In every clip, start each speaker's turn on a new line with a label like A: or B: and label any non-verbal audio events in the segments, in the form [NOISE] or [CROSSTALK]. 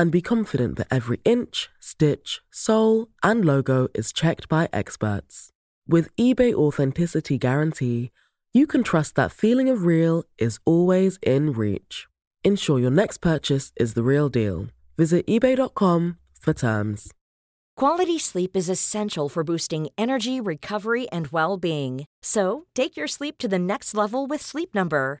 A: and be confident that every inch, stitch, sole, and logo is checked by experts. With eBay Authenticity Guarantee, you can trust that feeling of real is always in reach. Ensure your next purchase is the real deal. Visit eBay.com for terms.
B: Quality sleep is essential for boosting energy, recovery, and well being. So, take your sleep to the next level with Sleep Number.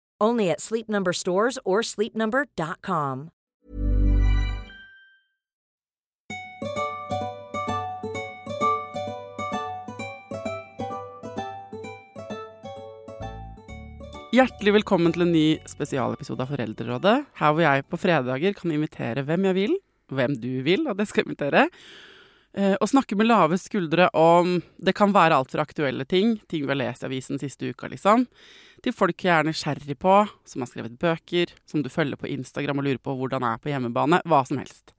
B: Only at Sleep Number stores or sleepnumber.com.
C: Hjertelig velkommen til en ny spesialepisode av Foreldrerådet. Her hvor jeg på fredager kan invitere hvem jeg vil, hvem du vil, og det skal jeg invitere. Eh, Og snakke med lave skuldre om Det kan være alt fra aktuelle ting, ting vi har lest i avisen siste uka, liksom, til folk jeg er nysgjerrig på, som har skrevet bøker, som du følger på Instagram og lurer på hvordan er på hjemmebane, hva som helst.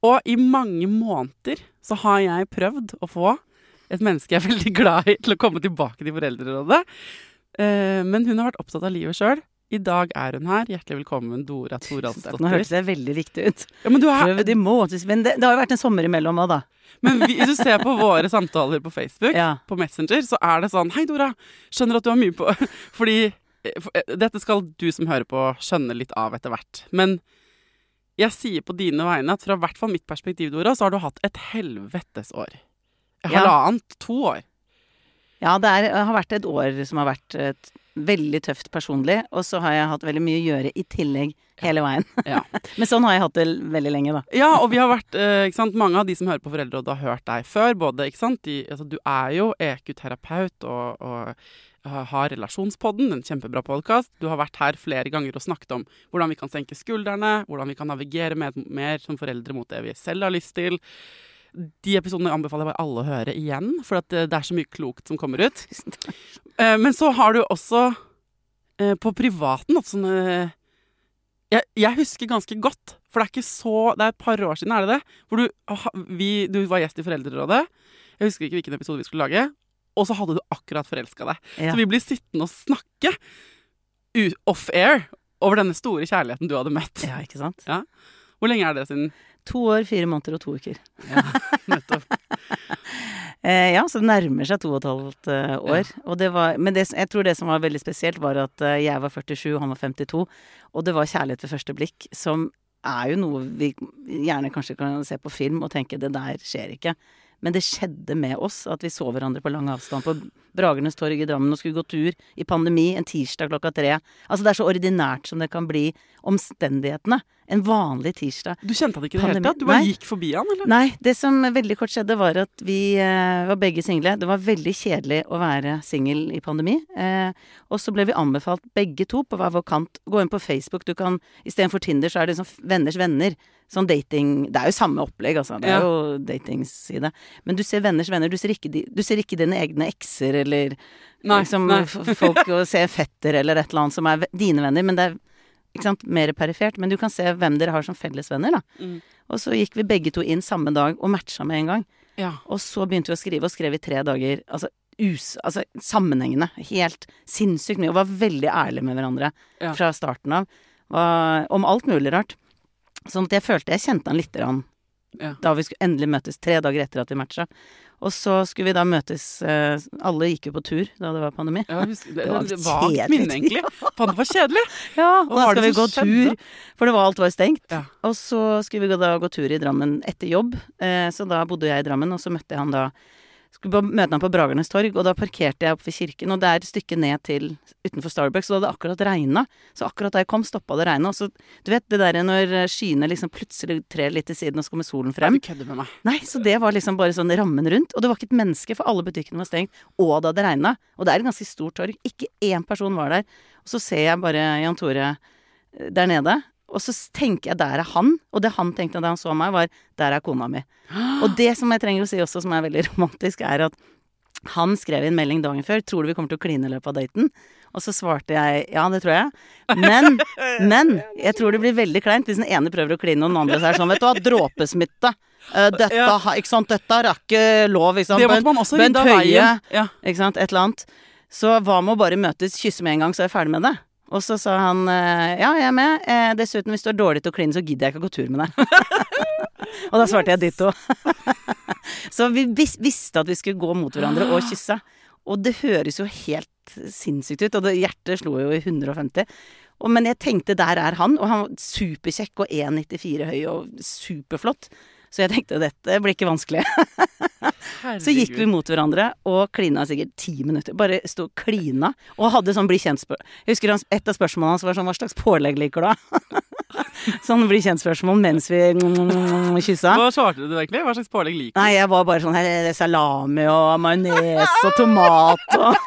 C: Og i mange måneder så har jeg prøvd å få et menneske jeg er veldig glad i, til å komme tilbake til Foreldrerådet. Eh, Men hun har vært opptatt av livet sjøl. I dag er hun her. Hjertelig velkommen, Dora
D: Nå hørtes det veldig riktig ut.
C: Ja, men, du er,
D: Prøv de månedsvis. Men det, det har jo vært en sommer imellom òg, da.
C: men vi- hvis du ser på våre samtaler på Facebook,
D: Ja.
C: på Messenger, så er det sånn Hei, Dora. Skjønner at du har mye på [LAUGHS] Fordi eh, eh, Dette skal du som hører på, skjønne litt av etter hvert. Men jeg sier på dine vegne at fra hvert fall mitt perspektiv, Dora, så har du hatt et helvetes år.
D: Ja.
C: Halvannet, to år.
D: Ja, det er, har vært et år som har vært et, veldig tøft personlig, og så har jeg hatt veldig mye å gjøre i tillegg hele veien. [LAUGHS]
C: Ja. [LAUGHS]
D: Men sånn har jeg hatt det veldig lenge, da.
C: Ja, og vi har vært, eh, ikke sant, mange av de som hører på Foreldrerådet har hørt deg før. Både, ikke sant, de, altså, du er jo EQ-terapeut og, og har Relasjonspodden, en kjempebra podkast. Du har vært her flere ganger og snakket om hvordan vi kan senke skuldrene, hvordan vi kan navigere med, mer som foreldre mot det vi selv har lyst til. De episodene anbefaler jeg bare alle å høre igjen, for at det, det er så mye klokt som kommer ut. Eh, Men så har du også eh, på privaten at sånne jeg, jeg husker ganske godt, for det er ikke så Det er et par år siden, er det det? Hvor du, vi, du var gjest i Foreldrerådet. Jeg husker ikke hvilken episode vi skulle lage. Og så hadde du akkurat forelska deg.
D: Ja.
C: Så vi blir sittende og snakke off-air over denne store kjærligheten du hadde møtt.
D: ja, ikke sant?
C: Hvor lenge er det siden?
D: To år, fire måneder og to uker.
C: Ja, Nettopp. [LAUGHS]
D: Eh, ja, så det nærmer seg to og et halvt eh, år. Og det var, men det, jeg tror det som var veldig spesielt, var at eh, jeg var 47, han var 52. Og det var kjærlighet ved første blikk, som er jo noe vi gjerne kanskje kan se på film og tenke det der skjer ikke. Men det skjedde med oss, at vi så hverandre på lang avstand på Bragernes torg i Drammen og skulle gå tur i pandemi en tirsdag klokka tre. Altså det er så ordinært som det kan bli omstendighetene. En vanlig tirsdag.
C: Du kjente han ikke i det hele tatt? Du bare
D: Nei.
C: gikk forbi han, eller?
D: Nei, det som veldig kort skjedde, var at vi eh, var begge single. Det var veldig kjedelig å være singel i pandemi. Eh, og så ble vi anbefalt begge to på hver vår kant. Gå inn på Facebook. Du kan Istedenfor Tinder, så er det sånn venners venner. Sånn dating Det er jo samme opplegg, altså. Det er jo datingside. Men du ser venners venner. Du ser ikke, du ser ikke dine egne ekser eller
C: Nei,
D: liksom
C: nei.
D: folk og ser fetter eller et eller annet som er dine venner. Men det er ikke sant, mer perifert. Men du kan se hvem dere har som fellesvenner, da.
C: Mm.
D: Og så gikk vi begge to inn samme dag og matcha med en gang.
C: Ja.
D: Og så begynte vi å skrive, og skrev i tre dager. Altså, us, altså sammenhengende. Helt sinnssykt mye. Og var veldig ærlige med hverandre
C: Ja.
D: fra starten av. Var, om alt mulig rart. Sånn at jeg følte jeg kjente han lite grann
C: Ja.
D: da vi skulle endelig møtes, tre dager etter at vi matcha. Og så skulle vi da møtes eh, Alle gikk jo på tur da det var pandemi.
C: Ja, det, [LAUGHS]
D: Det var
C: det, vagt
D: kjedelig.
C: minne, egentlig. Faen, det var kjedelig. [LAUGHS]
D: Ja, og
C: og
D: da skulle vi gå
C: skjedde?
D: tur, for det var alt var stengt.
C: Ja.
D: Og så skulle vi da gå tur i Drammen etter jobb, eh, så da bodde jeg i Drammen, og så møtte jeg han da Skulle møte ham på Bragernes torg, og da parkerte jeg oppe ved kirken. Og det er et stykke ned til utenfor Starbucks, og da hadde det akkurat regna. Så akkurat da jeg kom, stoppa det regnet. Og så, du vet det derre når skyene liksom plutselig trer litt til siden, og så kommer solen frem.
C: Du kødder med meg.
D: Nei, så det var liksom bare sånn rammen rundt. Og det var ikke et menneske, for alle butikkene var stengt. Og det hadde regna. Og det er et ganske stort torg. Ikke én person var der. Og så ser jeg bare Jan Tore eh, der nede. Og så tenker jeg der er han. Og det han tenkte da han så meg, var der er kona mi. Og det som jeg trenger å si også, som er veldig [LAUGHS] romantisk, er at han skrev en melding dagen før. 'Tror du vi kommer til å kline i løpet av daten?' Og så svarte jeg ja, det tror jeg. Men, men jeg tror det blir veldig kleint hvis den ene prøver å kline og den andre så er sånn, vet du hva, dråpesmitte. Uh, dette,
C: Ja.
D: ikke sant, dette er ikke lov, ikke sant.
C: Det måtte man også rydde av veien. Ja.
D: ikke sant, et eller annet. Så hva med å bare møtes, kysse med en gang, så er jeg ferdig med det? Og så sa han eh, ja, jeg er med. Eh, dessuten, hvis du er dårlig til å kline, så gidder jeg ikke å gå tur med deg. [LAUGHS] og da svarte jeg ditto. [LAUGHS] så vi vis visste at vi skulle gå mot hverandre og kysse. Og det høres jo helt sinnssykt ut, og det, hjertet slo jo i 150. Og, men jeg tenkte der er han, og han var superkjekk og 1,94 høy og superflott. Så jeg tenkte dette blir ikke vanskelig. [LAUGHS] Så gikk vi mot hverandre og klina sikkert ti minutter. Bare sto og klina. Og hadde sånn bli kjent-spørsmål. Jeg husker et av spørsmålene hans var sånn Hva slags pålegg liker du, da? [LAUGHS] sånn bli kjent-spørsmål mens vi [LAUGHS] kyssa.
C: Hva svarte du egentlig? Hva slags pålegg liker du?
D: Nei, jeg var bare sånn her er det Salami og majones og tomat og [LAUGHS]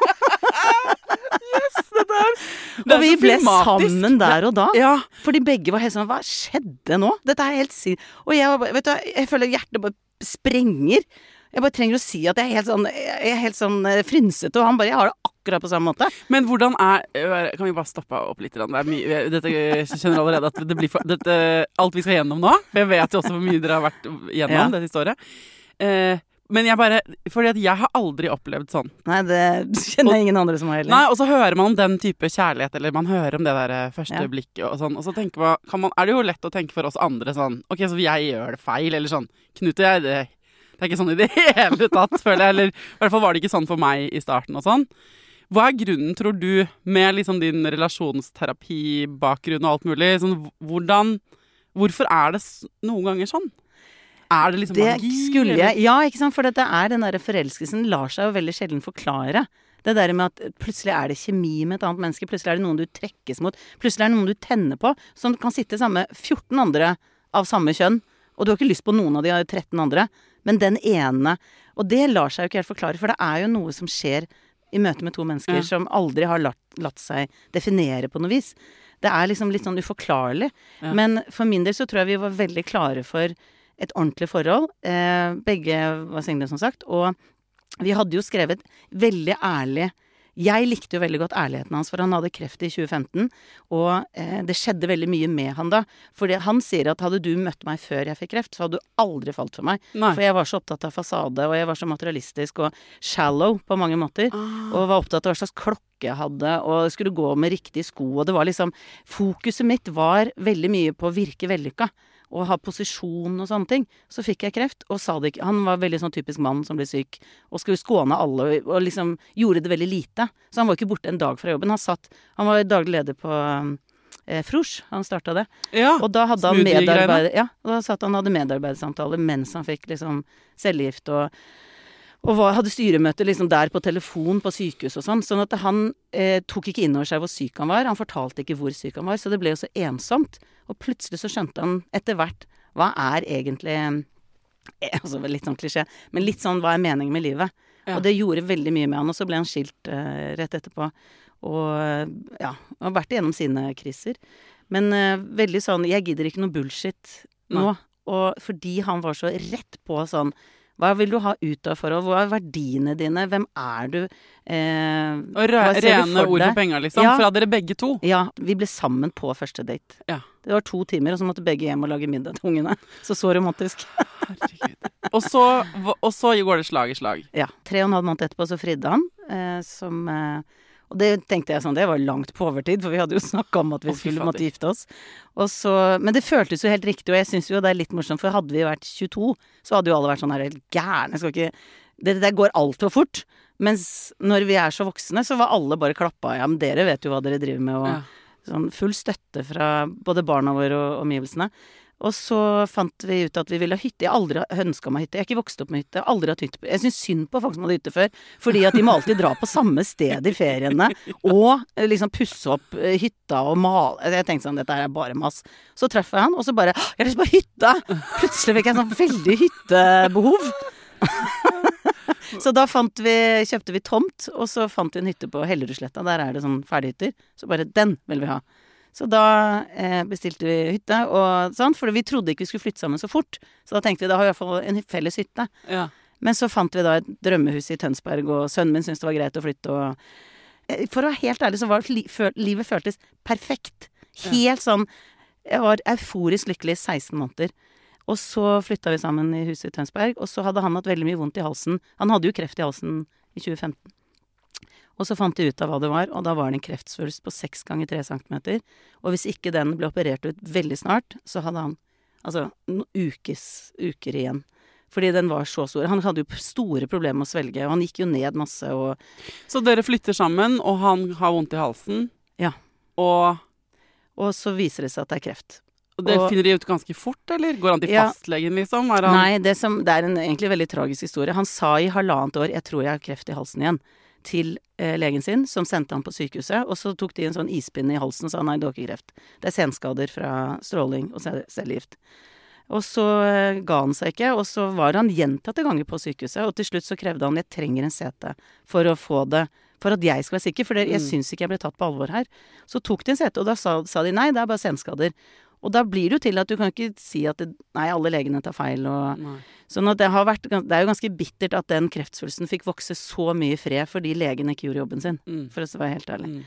C: Det er
D: Og vi ble
C: filmatisk.
D: sammen der og da.
C: Ja.
D: Fordi begge var helt sånn Hva skjedde nå? Dette er helt sin... Og jeg, vet du, jeg føler hjertet bare sprenger. Jeg bare trenger å si at jeg er helt sånn, jeg er helt sånn eh, frynsete, og han bare Jeg har det akkurat på samme måte.
C: Men hvordan er øh, Kan vi bare stoppe opp litt? Det er mye, dette jeg skjønner allerede at det blir for, dette, alt vi skal gjennom nå. Jeg vet jo også hvor mye dere har vært gjennom
D: Ja.
C: det siste året. Eh, men jeg bare Fordi at jeg har aldri opplevd sånn.
D: Nei, det kjenner jeg ingen andre som har heller.
C: Nei, Og så hører man om den type kjærlighet, eller man hører om det der eh, første
D: Ja.
C: blikket og sånn. Og så tenker man, kan man, er det jo lett å tenke for oss andre sånn Ok, så jeg gjør det feil, eller sånn. Knut og jeg, det, det er ikke sånn i det [LAUGHS] hele tatt, føler jeg. Eller i hvert fall var det ikke sånn for meg i starten og sånn. Hva er grunnen, tror du, med liksom din relasjonsterapibakgrunn og alt mulig, sånn hvordan Hvorfor er det noen ganger sånn? Er det liksom
D: Det
C: magi?
D: skulle jeg Ja, ikke sant, for dette er den derre forelskelsen lar seg jo veldig sjelden forklare. Det der med at plutselig er det kjemi med et annet menneske, plutselig er det noen du trekkes mot, plutselig er det noen du tenner på, som kan sitte sammen med 14 andre av samme kjønn, og du har ikke lyst på noen av de 13 andre, men den ene Og det lar seg jo ikke helt forklare, for det er jo noe som skjer i møte med to mennesker
C: Ja.
D: som aldri har latt, latt seg definere på noe vis. Det er liksom litt sånn uforklarlig.
C: Ja.
D: Men for min del så tror jeg vi var veldig klare for et ordentlig forhold. Eh, begge var single, som sagt. Og vi hadde jo skrevet veldig ærlig Jeg likte jo veldig godt ærligheten hans, for han hadde kreft i 2015. Og eh, det skjedde veldig mye med han da. Fordi han sier at hadde du møtt meg før jeg fikk kreft, så hadde du aldri falt for meg.
C: Nei.
D: For jeg var så opptatt av fasade, og jeg var så materialistisk og shallow på mange måter. Og var opptatt av hva slags klokke jeg hadde, og skulle gå med riktige sko. Og det var liksom Fokuset mitt var veldig mye på å virke vellykka. Og ha posisjon og sånne ting. Så fikk jeg kreft, og sa det ikke Han var veldig sånn typisk mann som ble syk, og skulle skåne alle, og liksom gjorde det veldig lite. Så han var ikke borte en dag fra jobben. Han satt Han var daglig leder på eh, Frosch, han starta det.
C: Ja.
D: Og da hadde han medarbeider... Ja, og da satt han og hadde medarbeidersamtaler mens han fikk liksom cellegift og og var, hadde styremøte liksom der på telefon på sykehus og sånn. Sånn at han eh, tok ikke inn over seg hvor syk han var. Han fortalte ikke hvor syk han var, så det ble jo så ensomt. Og plutselig så skjønte han etter hvert hva er egentlig eh, [LAUGHS] Altså litt sånn klisjé, men litt sånn hva er meningen med livet?
C: Ja.
D: Og det gjorde veldig mye med han. Og så ble han skilt eh, rett etterpå. Og ja, ja, har vært igjennom sine kriser. Men eh, veldig sånn Jeg gidder ikke noe bullshit nå. Og fordi han var så rett på sånn Hva vil du ha ut av forhold? Hva er verdiene dine? Hvem er du? Eh,
C: Og rene ord for penga, liksom.
D: Ja.
C: Fra dere begge to.
D: Ja, vi ble sammen på første date.
C: Ja.
D: Det var to timer, og så måtte begge hjem og lage middag til ungene. [LAUGHS] Så så romantisk.
C: Herregud. Og så, og så går det slag i slag.
D: Ja. Tre og en halv måned etterpå så fridde han, eh, som eh, Og det tenkte jeg sånn, det var langt på overtid, for vi hadde jo snakka om at vi skulle måtte gifte oss. Så, men det føltes jo helt riktig, og jeg syns jo det er litt morsomt, for hadde vi vært 22, så hadde jo alle vært sånn her helt gærne, skal ikke Det der går altfor fort. Mens når vi er så voksne, så var alle bare klappa. Ja, men dere vet jo hva dere driver med, og
C: Ja.
D: sånn full støtte fra både barna våre og omgivelsene. Og så fant vi ut at vi ville ha hytte. Jeg har aldri ønska meg hytte. Jeg har ikke vokst opp med hytte. Aldri hatt hytte. Jeg syns synd på folk som hadde hytte før. Fordi at de må alltid dra på samme sted i feriene. Og eh, liksom pusse opp eh, hytta og male Jeg tenkte sånn, dette her er bare mas. Så traff jeg han, og så bare Jeg har lyst på hytte! Plutselig fikk jeg sånn veldig hyttebehov. [LAUGHS] så da vi, kjøpte vi tomt, og så fant vi en hytte på Hellerudsletta. Der er det sånn ferdighytter. Så bare den vil vi ha. Så da eh, bestilte vi hytte, og sånn, for vi trodde ikke vi skulle flytte sammen så fort. Så da tenkte vi da har vi i hvert fall en felles hytte.
C: Ja.
D: Men så fant vi da et drømmehus i Tønsberg, og sønnen min syntes det var greit å flytte, og Eh, For å være helt ærlig så var li føl livet føltes perfekt. Helt sånn Jeg var euforisk lykkelig i 16 måneder. Og så flytta vi sammen i huset i Tønsberg, og så hadde han hatt veldig mye vondt i halsen. Han hadde jo kreft i halsen i 2015. Og så fant de ut av hva det var, og da var det en kreftsvulst på 6 ganger 3 cm. Og hvis ikke den ble operert ut veldig snart, så hadde han altså noen ukes, uker igjen. Fordi den var så stor. Han hadde jo store problemer med å svelge, og han gikk jo ned masse og
C: Så dere flytter sammen, og han har vondt i halsen.
D: Ja.
C: Og,
D: Og så viser det seg at det er kreft.
C: og det
D: Og-
C: finner de ut ganske fort, eller? Går han til
D: Ja.
C: fastlegen, liksom? Er han
D: Nei, det, som, det er en egentlig veldig tragisk historie. Han sa i halvannet år 'jeg tror jeg har kreft i halsen igjen', til eh, legen sin, som sendte han på sykehuset. Og så tok de en sånn ispinne i halsen og sa nei, du har ikke kreft. Det er senskader fra stråling og ce- cellegift. Og så eh, ga han seg ikke, og så var han gjentatte ganger på sykehuset. Og til slutt så krevde han 'jeg trenger en CT for å få det', for at jeg skal være sikker, for det, jeg
C: Mm.
D: syns ikke jeg ble tatt på alvor her. Så tok de en CT, og da sa, sa de nei, det er bare senskader. Og da blir det jo til at du kan ikke si at det, nei, alle legene tar feil og
C: Nei.
D: Sånn at det har vært Det er jo ganske bittert at den kreftsvulsten fikk vokse så mye i fred fordi legene ikke gjorde jobben sin,
C: Mm.
D: for å være helt ærlig.
C: Mm.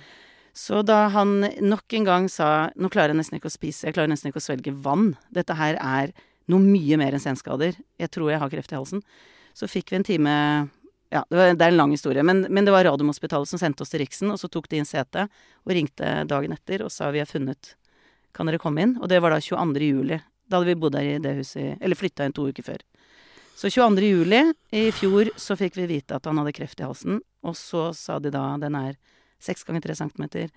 D: Så da han nok en gang sa Nå klarer jeg nesten ikke å spise, jeg klarer nesten ikke å svelge vann. Dette her er noe mye mer enn senskader. Jeg tror jeg har kreft i halsen. Så fikk vi en time Ja, det, var, det er en lang historie, men, men det var Radiumhospitalet som sendte oss til Riksen, og så tok de inn CT og ringte dagen etter og sa vi har funnet Kan dere komme inn? Og det var da 22. juli. Da hadde vi bodd der i det huset Eller flytta inn to uker før. Så 22. juli i fjor så fikk vi vite at han hadde kreft i halsen, og så sa de da den er seks ganger tre centimeter.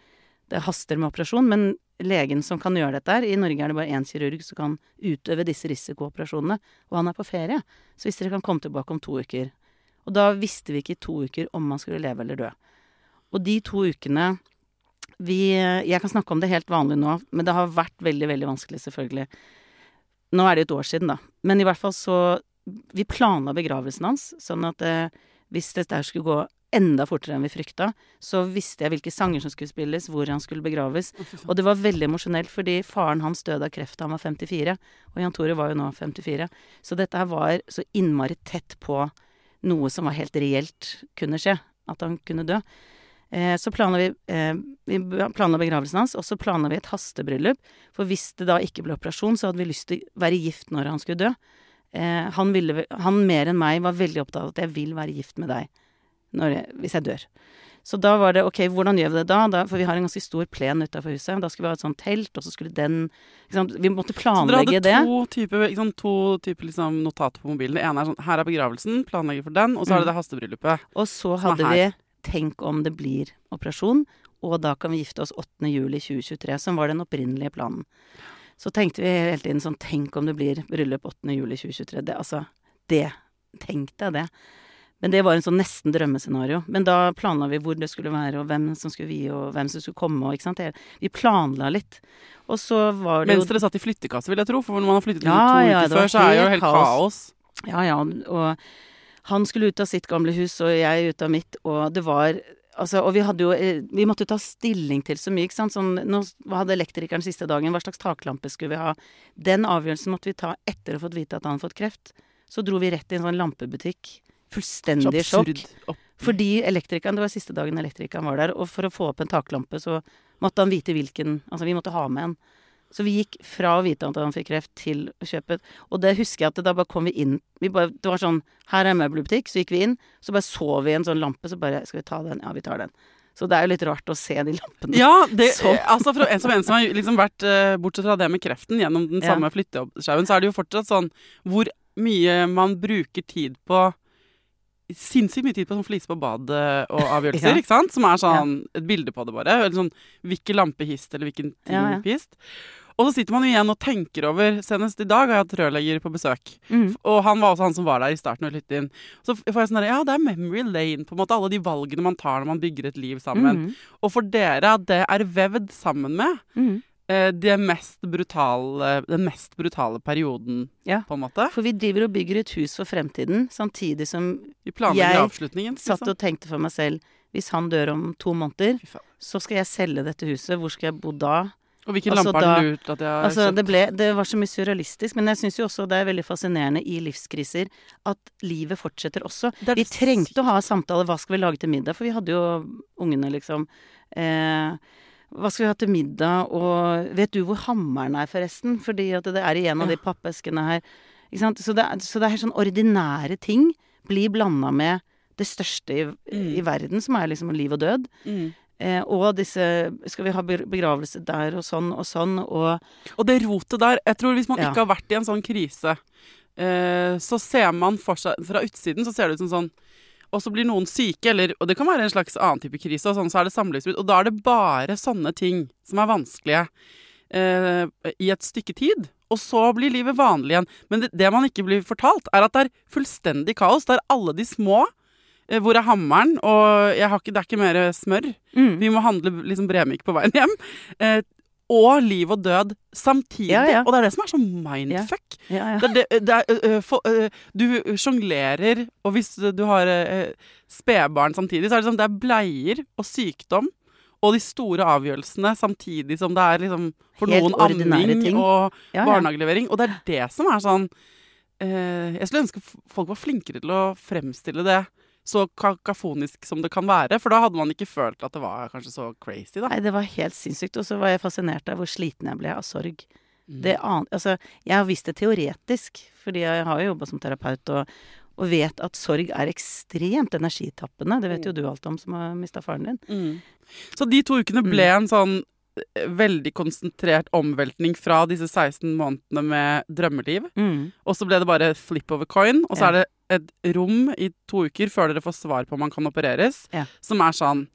D: Det haster med operasjon, men legen som kan gjøre dette her I Norge er det bare én kirurg som kan utøve disse risikooperasjonene, og han er på ferie. Så hvis dere kan komme tilbake om to uker Og da visste vi ikke i to uker om han skulle leve eller dø. Og de to ukene vi Jeg kan snakke om det helt vanlig nå, men det har vært veldig, veldig vanskelig, selvfølgelig. Nå er det et år siden, da. Men i hvert fall så Vi planla begravelsen hans, sånn at eh, hvis dette her skulle gå enda fortere enn vi frykta, så visste jeg hvilke sanger som skulle spilles, hvor han skulle begraves. Og det var veldig emosjonelt, fordi faren hans døde av kreft da han var 54, og Jan Tore var jo nå 54. Så dette her var så innmari tett på noe som var helt reelt kunne skje, at han kunne dø. Eh, så planla vi, eh, vi planla begravelsen hans, og så planla vi et hastebryllup. For hvis det da ikke ble operasjon, så hadde vi lyst til å være gift når han skulle dø. Eh, han, ville, han mer enn meg var veldig opptatt av at jeg vil være gift med deg når jeg, hvis jeg dør. Så da var det ok, hvordan gjør vi det da? da for vi har en ganske stor plen utafor huset. Da skulle vi ha et sånt telt, og så skulle den liksom. Vi måtte
C: Så dere
D: planlegge
C: hadde
D: det.
C: to typer liksom, type, liksom, notater på mobilen. Det ene er sånn Her er begravelsen, planlegger for den. Og så er det det hastebryllupet.
D: Og så hadde vi. Tenk om det blir operasjon, og da kan vi gifte oss 8. juli 2023, som var den opprinnelige planen. Så tenkte vi hele tiden sånn Tenk om det blir bryllup 8. juli 2023. Det, altså Det. Tenk deg det. Men det var en sånn nesten drømmescenario. Men da planla vi hvor det skulle være, og hvem som skulle vie, og hvem som skulle komme, og ikke sant. Vi planla litt. Og så var det
C: Mens dere satt i flyttekasse, vil jeg tro. For når man har flyttet
D: Ja,
C: to
D: ja,
C: uker før, så er det jo
D: helt
C: helt
D: kaos.
C: kaos.
D: Ja, ja, og han skulle ut av sitt gamle hus, og jeg ut av mitt, og det var Altså, og vi hadde jo eh, Vi måtte ta stilling til så mye, ikke sant. Sånn, nå hadde elektrikeren siste dagen, hva slags taklampe skulle vi ha? Den avgjørelsen måtte vi ta etter å ha fått vite at han hadde fått kreft. Så dro vi rett i en sånn lampebutikk. Fullstendig sjokk. Fordi elektrikeren, det var siste dagen elektrikeren var der, og for å få opp en taklampe, så måtte han vite hvilken Altså, vi måtte ha med en. Så vi gikk fra å vite at han fikk kreft, til å kjøpe Og det husker jeg at da bare kom vi inn vi bare, Det var sånn Her er møbelbutikk. Så gikk vi inn, så bare så vi en sånn lampe, så bare Skal vi ta den? Ja, vi tar den. Så det er jo litt rart å se de lampene.
C: Ja, det, [LAUGHS] altså for en som en som har liksom vært eh, Bortsett fra det med kreften gjennom den
D: Ja.
C: samme flytteoppsjauen, så er det jo fortsatt sånn hvor mye man bruker tid på Sinnssykt mye tid på sånn flise på badet og [LAUGHS] avgjørelser,
D: Ja.
C: ikke sant? Som er sånn et bilde på det, bare. Eller sånn hvilken lampehist eller hvilken timepist.
D: Ja.
C: Og så sitter man jo igjen og tenker over Senest i dag har jeg hatt rørlegger på besøk.
D: Mm.
C: Og han var også han som var der i starten og lyttet inn. Så får jeg sånn der, Ja, det er memory lane, på en måte. Alle de valgene man tar når man bygger et liv sammen.
D: Mm.
C: Og for dere, at det er vevd sammen med
D: Mm.
C: eh, det mest brutale, den mest brutale perioden,
D: Ja.
C: på en måte.
D: For vi driver og bygger et hus for fremtiden, samtidig som Jeg satt og tenkte for meg selv hvis han dør om to måneder, så skal jeg selge dette huset. Hvor skal jeg bo da?
C: Og hvilken
D: altså,
C: lampe har du lurt at jeg har
D: Altså,
C: kjøpt?
D: det, ble, det var så mye surrealistisk, men jeg syns jo også det er veldig fascinerende i livskriser at livet fortsetter også.
C: Det
D: Vi trengte å ha samtale hva skal vi lage til middag, for vi hadde jo ungene, liksom. Eh, hva skal vi ha til middag, og vet du hvor hammeren er, forresten? Fordi at det er i en av
C: Ja.
D: de pappeskene her. Ikke sant? Så det, er- så det er sånn ordinære ting blir blanda med det største i,
C: Mm.
D: i verden, som er liksom liv og død.
C: Mm.
D: Eh, og disse Skal vi ha begravelse der og sånn og sånn, og
C: Og det rotet der Jeg tror hvis man
D: Ja.
C: ikke har vært i en sånn krise, eh, så ser man for seg Fra utsiden så ser det ut som sånn Og så blir noen syke, eller Og det kan være en slags annen type krise, og sånn så er det samlivsbrudd. Og da er det bare sånne ting som er vanskelige eh, i et stykke tid. Og så blir livet vanlig igjen. Men det, det man ikke blir fortalt, er at det er fullstendig kaos. Det er alle de små. Eh, hvor er hammeren? Og jeg har ikke, det er ikke mer smør.
D: mm.
C: Vi må handle liksom Bremik på veien hjem. Eh, og liv og død samtidig.
D: Ja, ja.
C: Og det er det som er så mindfuck.
D: ja.
C: Det er det, det er, ø, for, uh, du sjonglerer, og hvis du har uh, spedbarn samtidig, så er det sånn det er bleier og sykdom. Og de store avgjørelsene samtidig som det er liksom for
D: Helt
C: noen amming
D: ting.
C: og barnehagelevering. Og det er det som er sånn Jeg skulle ønske folk var flinkere til å fremstille det så kakafonisk som det kan være. For da hadde man ikke følt at det var kanskje så crazy, da.
D: Nei, det var helt sinnssykt. Og så var jeg fascinert av hvor sliten jeg ble av sorg.
C: Mm.
D: Det an altså, jeg har visst det teoretisk, fordi jeg har jo jobba som terapeut og, og vet at sorg er ekstremt energitappende. Det vet jo du alt om som har mista faren din.
C: Mm. Så de to ukene ble en sånn eh, veldig konsentrert omveltning fra disse 16 månedene med drømmeliv. Og så ble det bare flip over coin. Og så
D: Ja.
C: er det et rom i to uker før dere får svar på om han kan opereres,
D: Ja.
C: som er sånn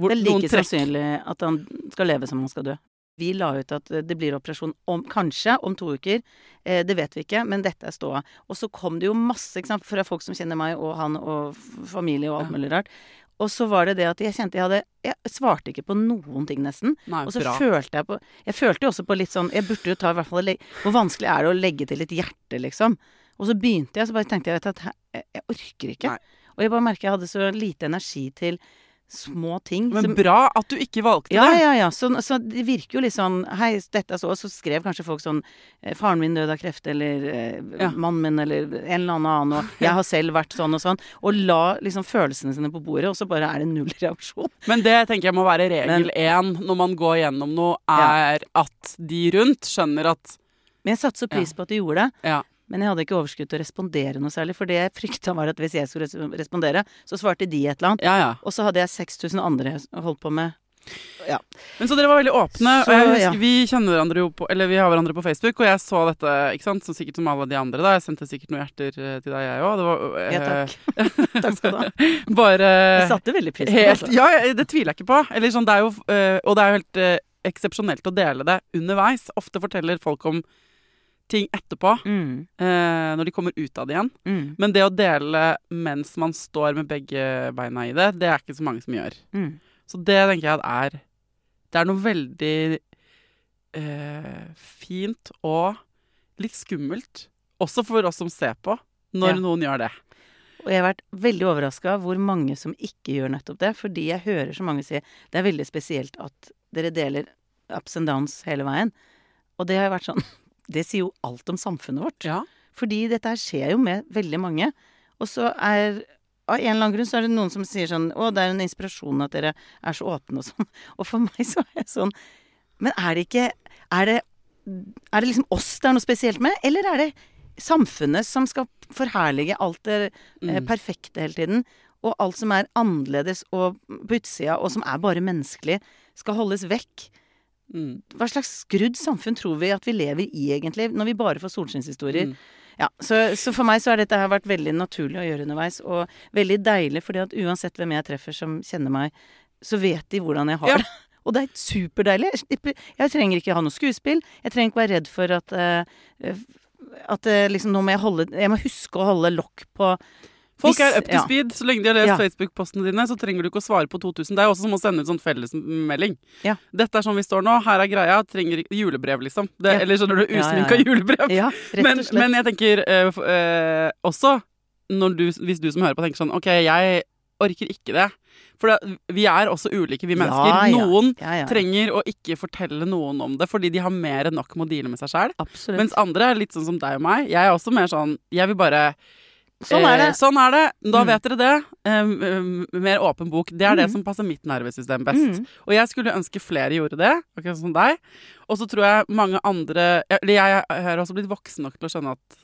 C: hvor
D: Det er like sannsynlig at han skal leve som han skal dø. Vi la ut at det blir operasjon om, kanskje om to uker. Eh, det vet vi ikke, men dette er ståa. Og så kom det jo masse ikke sant, fra folk som kjenner meg, og han og familie og alt mulig rart. Og så var det det at jeg kjente jeg hadde Jeg svarte ikke på noen ting, nesten.
C: Nei,
D: Og så
C: bra.
D: følte jeg på Jeg følte jo også på litt sånn Jeg burde jo ta i hvert fall Hvor vanskelig er det å legge til et hjerte, liksom? Og så begynte jeg, så bare tenkte jeg at jeg, orker ikke.
C: Nei.
D: Og jeg bare merker jeg hadde så lite energi til små ting.
C: Men
D: som-
C: bra at du ikke valgte
D: ja,
C: det.
D: ja, ja. Så, så det virker jo litt sånn Hei, dette er så så skrev kanskje folk sånn eh, Faren min døde av kreft, eller eh,
C: Ja.
D: mannen min, eller en eller annen, og jeg har selv vært sånn og sånn. Og la liksom følelsene sine på bordet, og så bare er det null reaksjon.
C: Men det tenker jeg må være regel én når man går gjennom noe, er at de rundt skjønner at
D: Men jeg satte så pris
C: Ja.
D: på at de gjorde det.
C: Ja.
D: Men jeg hadde ikke overskudd til å respondere noe særlig. For det jeg frykta var at hvis jeg skulle respondere, så svarte de et eller annet.
C: Ja, ja.
D: Og så hadde jeg 6000 andre jeg holdt på med.
C: Men så dere var veldig åpne.
D: Så,
C: og husker,
D: ja.
C: Vi kjenner hverandre jo på Eller vi har hverandre på Facebook, og jeg så dette ikke sant, så sikkert som alle de andre. da Jeg sendte sikkert noen hjerter eh, til deg, jeg òg.
D: Ja, takk. [LAUGHS] takk skal du ha. [LAUGHS]
C: Bare
D: Jeg satte veldig pris på det. Altså.
C: Ja, ja, det tviler jeg ikke på. Eller sånn, det er jo, eh, og det er jo helt eh, eksepsjonelt å dele det underveis. Ofte forteller folk om ting etterpå,
D: Mm,
C: eh, når de kommer ut av det igjen.
D: mm,
C: Men det å dele mens man står med begge beina i det, det er ikke så mange som gjør.
D: mm.
C: Så det tenker jeg at er Det er noe veldig eh, fint og litt skummelt, også for oss som ser på, når
D: Ja.
C: noen gjør det.
D: Og jeg har vært veldig overraska hvor mange som ikke gjør nettopp det. Fordi jeg hører så mange si det er veldig spesielt at dere deler ups and downs hele veien. Og det har vært sånn [LAUGHS] Det sier jo alt om samfunnet vårt.
C: Ja.
D: Fordi dette her skjer jo med veldig mange. Og så er av en eller annen grunn så er det noen som sier sånn Å, det er en inspirasjon at dere er så åpne og sånn. [LAUGHS] Og for meg så er jeg sånn Men er det ikke Er det, er det liksom oss det er noe spesielt med, eller er det samfunnet som skal forherlige alt det eh,
C: Mm.
D: perfekte hele tiden? Og alt som er annerledes og på utsida, og som er bare menneskelig, skal holdes vekk?
C: Mm.
D: Hva slags skrudd samfunn tror vi at vi lever i, egentlig, når vi bare får solskinnshistorier?
C: Mm.
D: Ja, så, så for meg så har dette her vært veldig naturlig å gjøre underveis, og veldig deilig, fordi at uansett hvem jeg treffer som kjenner meg, så vet de hvordan jeg har
C: Ja.
D: det. [LAUGHS] Og det er superdeilig. Jeg, trenger ikke ha noe skuespill. Jeg trenger ikke være redd for at eh, At eh, liksom nå må jeg holde Jeg må huske å holde lokk på
C: Folk
D: Hvis-
C: er up to
D: ja.
C: speed. Så lenge de har lest
D: Ja.
C: Facebook-postene dine, så trenger du ikke å svare på 2000. Det er også som å sende ut sånn fellesmelding.
D: Ja.
C: Dette er sånn vi står nå, her er greia. Trenger Julebrev, liksom. Det. Eller skjønner du, usminka julebrev.
D: Ja, rett
C: men,
D: og slett.
C: men jeg tenker øh, eh, også du, Hvis du som hører på tenker sånn OK, jeg orker ikke det. For det, vi er også ulike, vi mennesker.
D: Ja, ja.
C: Noen
D: ja.
C: trenger å ikke fortelle noen om det fordi de har mer enn nok med å deale med seg sjæl. Mens andre er litt sånn som deg og meg. Jeg er også mer sånn Jeg vil bare
D: sånn er det.
C: Eh, sånn er det. Da
D: Mm.
C: vet dere det. Um, um, mer åpen bok. Det er det
D: Mm.
C: som passer mitt nervesystem best.
D: Mm.
C: Og jeg skulle ønske flere gjorde det, akkurat som deg. Og så tror jeg mange andre Eller jeg, jeg har også blitt voksen nok til å skjønne at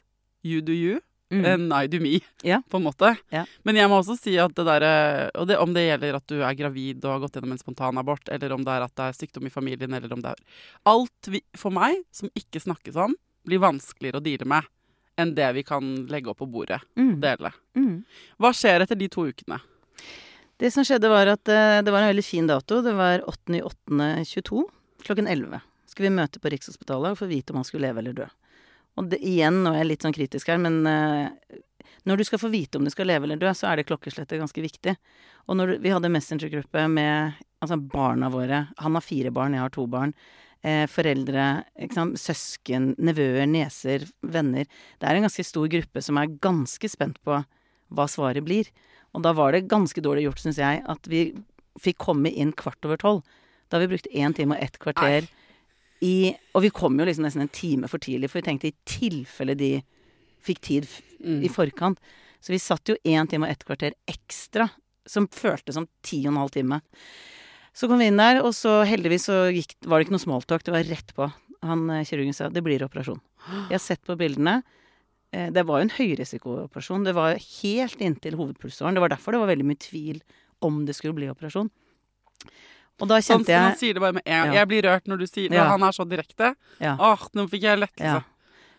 C: you do you,
D: Mm.
C: and I do me,
D: yeah. [LAUGHS]
C: på en måte.
D: Yeah.
C: Men jeg må også si at det derre Og det, om det gjelder at du er gravid og har gått gjennom en spontanabort, eller om det er at det er sykdom i familien, eller om det er Alt vi, for meg, som ikke snakkes om, blir vanskeligere å deale med enn det vi kan legge opp på bordet.
D: Mm.
C: Dele.
D: Mm.
C: Hva skjer etter de to ukene?
D: Det som skjedde var at eh, det var en veldig fin dato. Det var 8.8.22 klokken 11. Skulle vi møte på Rikshospitalet og få vite om han skulle leve eller dø. Og det, igjen, nå er jeg litt sånn kritisk her, men uh, når du skal få vite om du skal leve eller dø, så er det klokkeslettet ganske viktig. Og når du, vi hadde messengergruppe med altså barna våre Han har fire barn, jeg har to barn. Eh, foreldre, sant? søsken, nevøer, nieser, venner. Det er en ganske stor gruppe som er ganske spent på hva svaret blir. Og da var det ganske dårlig gjort, syns jeg, at vi fikk komme inn kvart over tolv. Da har vi brukt én time og ett kvarter i Og vi kom jo liksom nesten en time for tidlig, for vi tenkte i tilfelle de fikk tid
C: Mm.
D: i forkant. Så vi satt jo én time og ett kvarter ekstra, som føltes som ti og en halv time. Så kom vi inn der, og så heldigvis så gikk, var det ikke noe smalltalk, det var rett på. Han eh, kirurgen sa det blir operasjon. Jeg har sett på bildene. Eh, Det var jo en høyrisikooperasjon. Det var helt inntil hovedpulsåren. Det var derfor det var veldig mye tvil om det skulle bli operasjon. Og da
C: Han,
D: kjente
C: han
D: jeg
C: sier det bare med en
D: Ja.
C: Jeg blir rørt når du sier det.
D: Ja.
C: Han er så direkte.
D: Ja.
C: Åh, nå fikk jeg lettelse.
D: ja.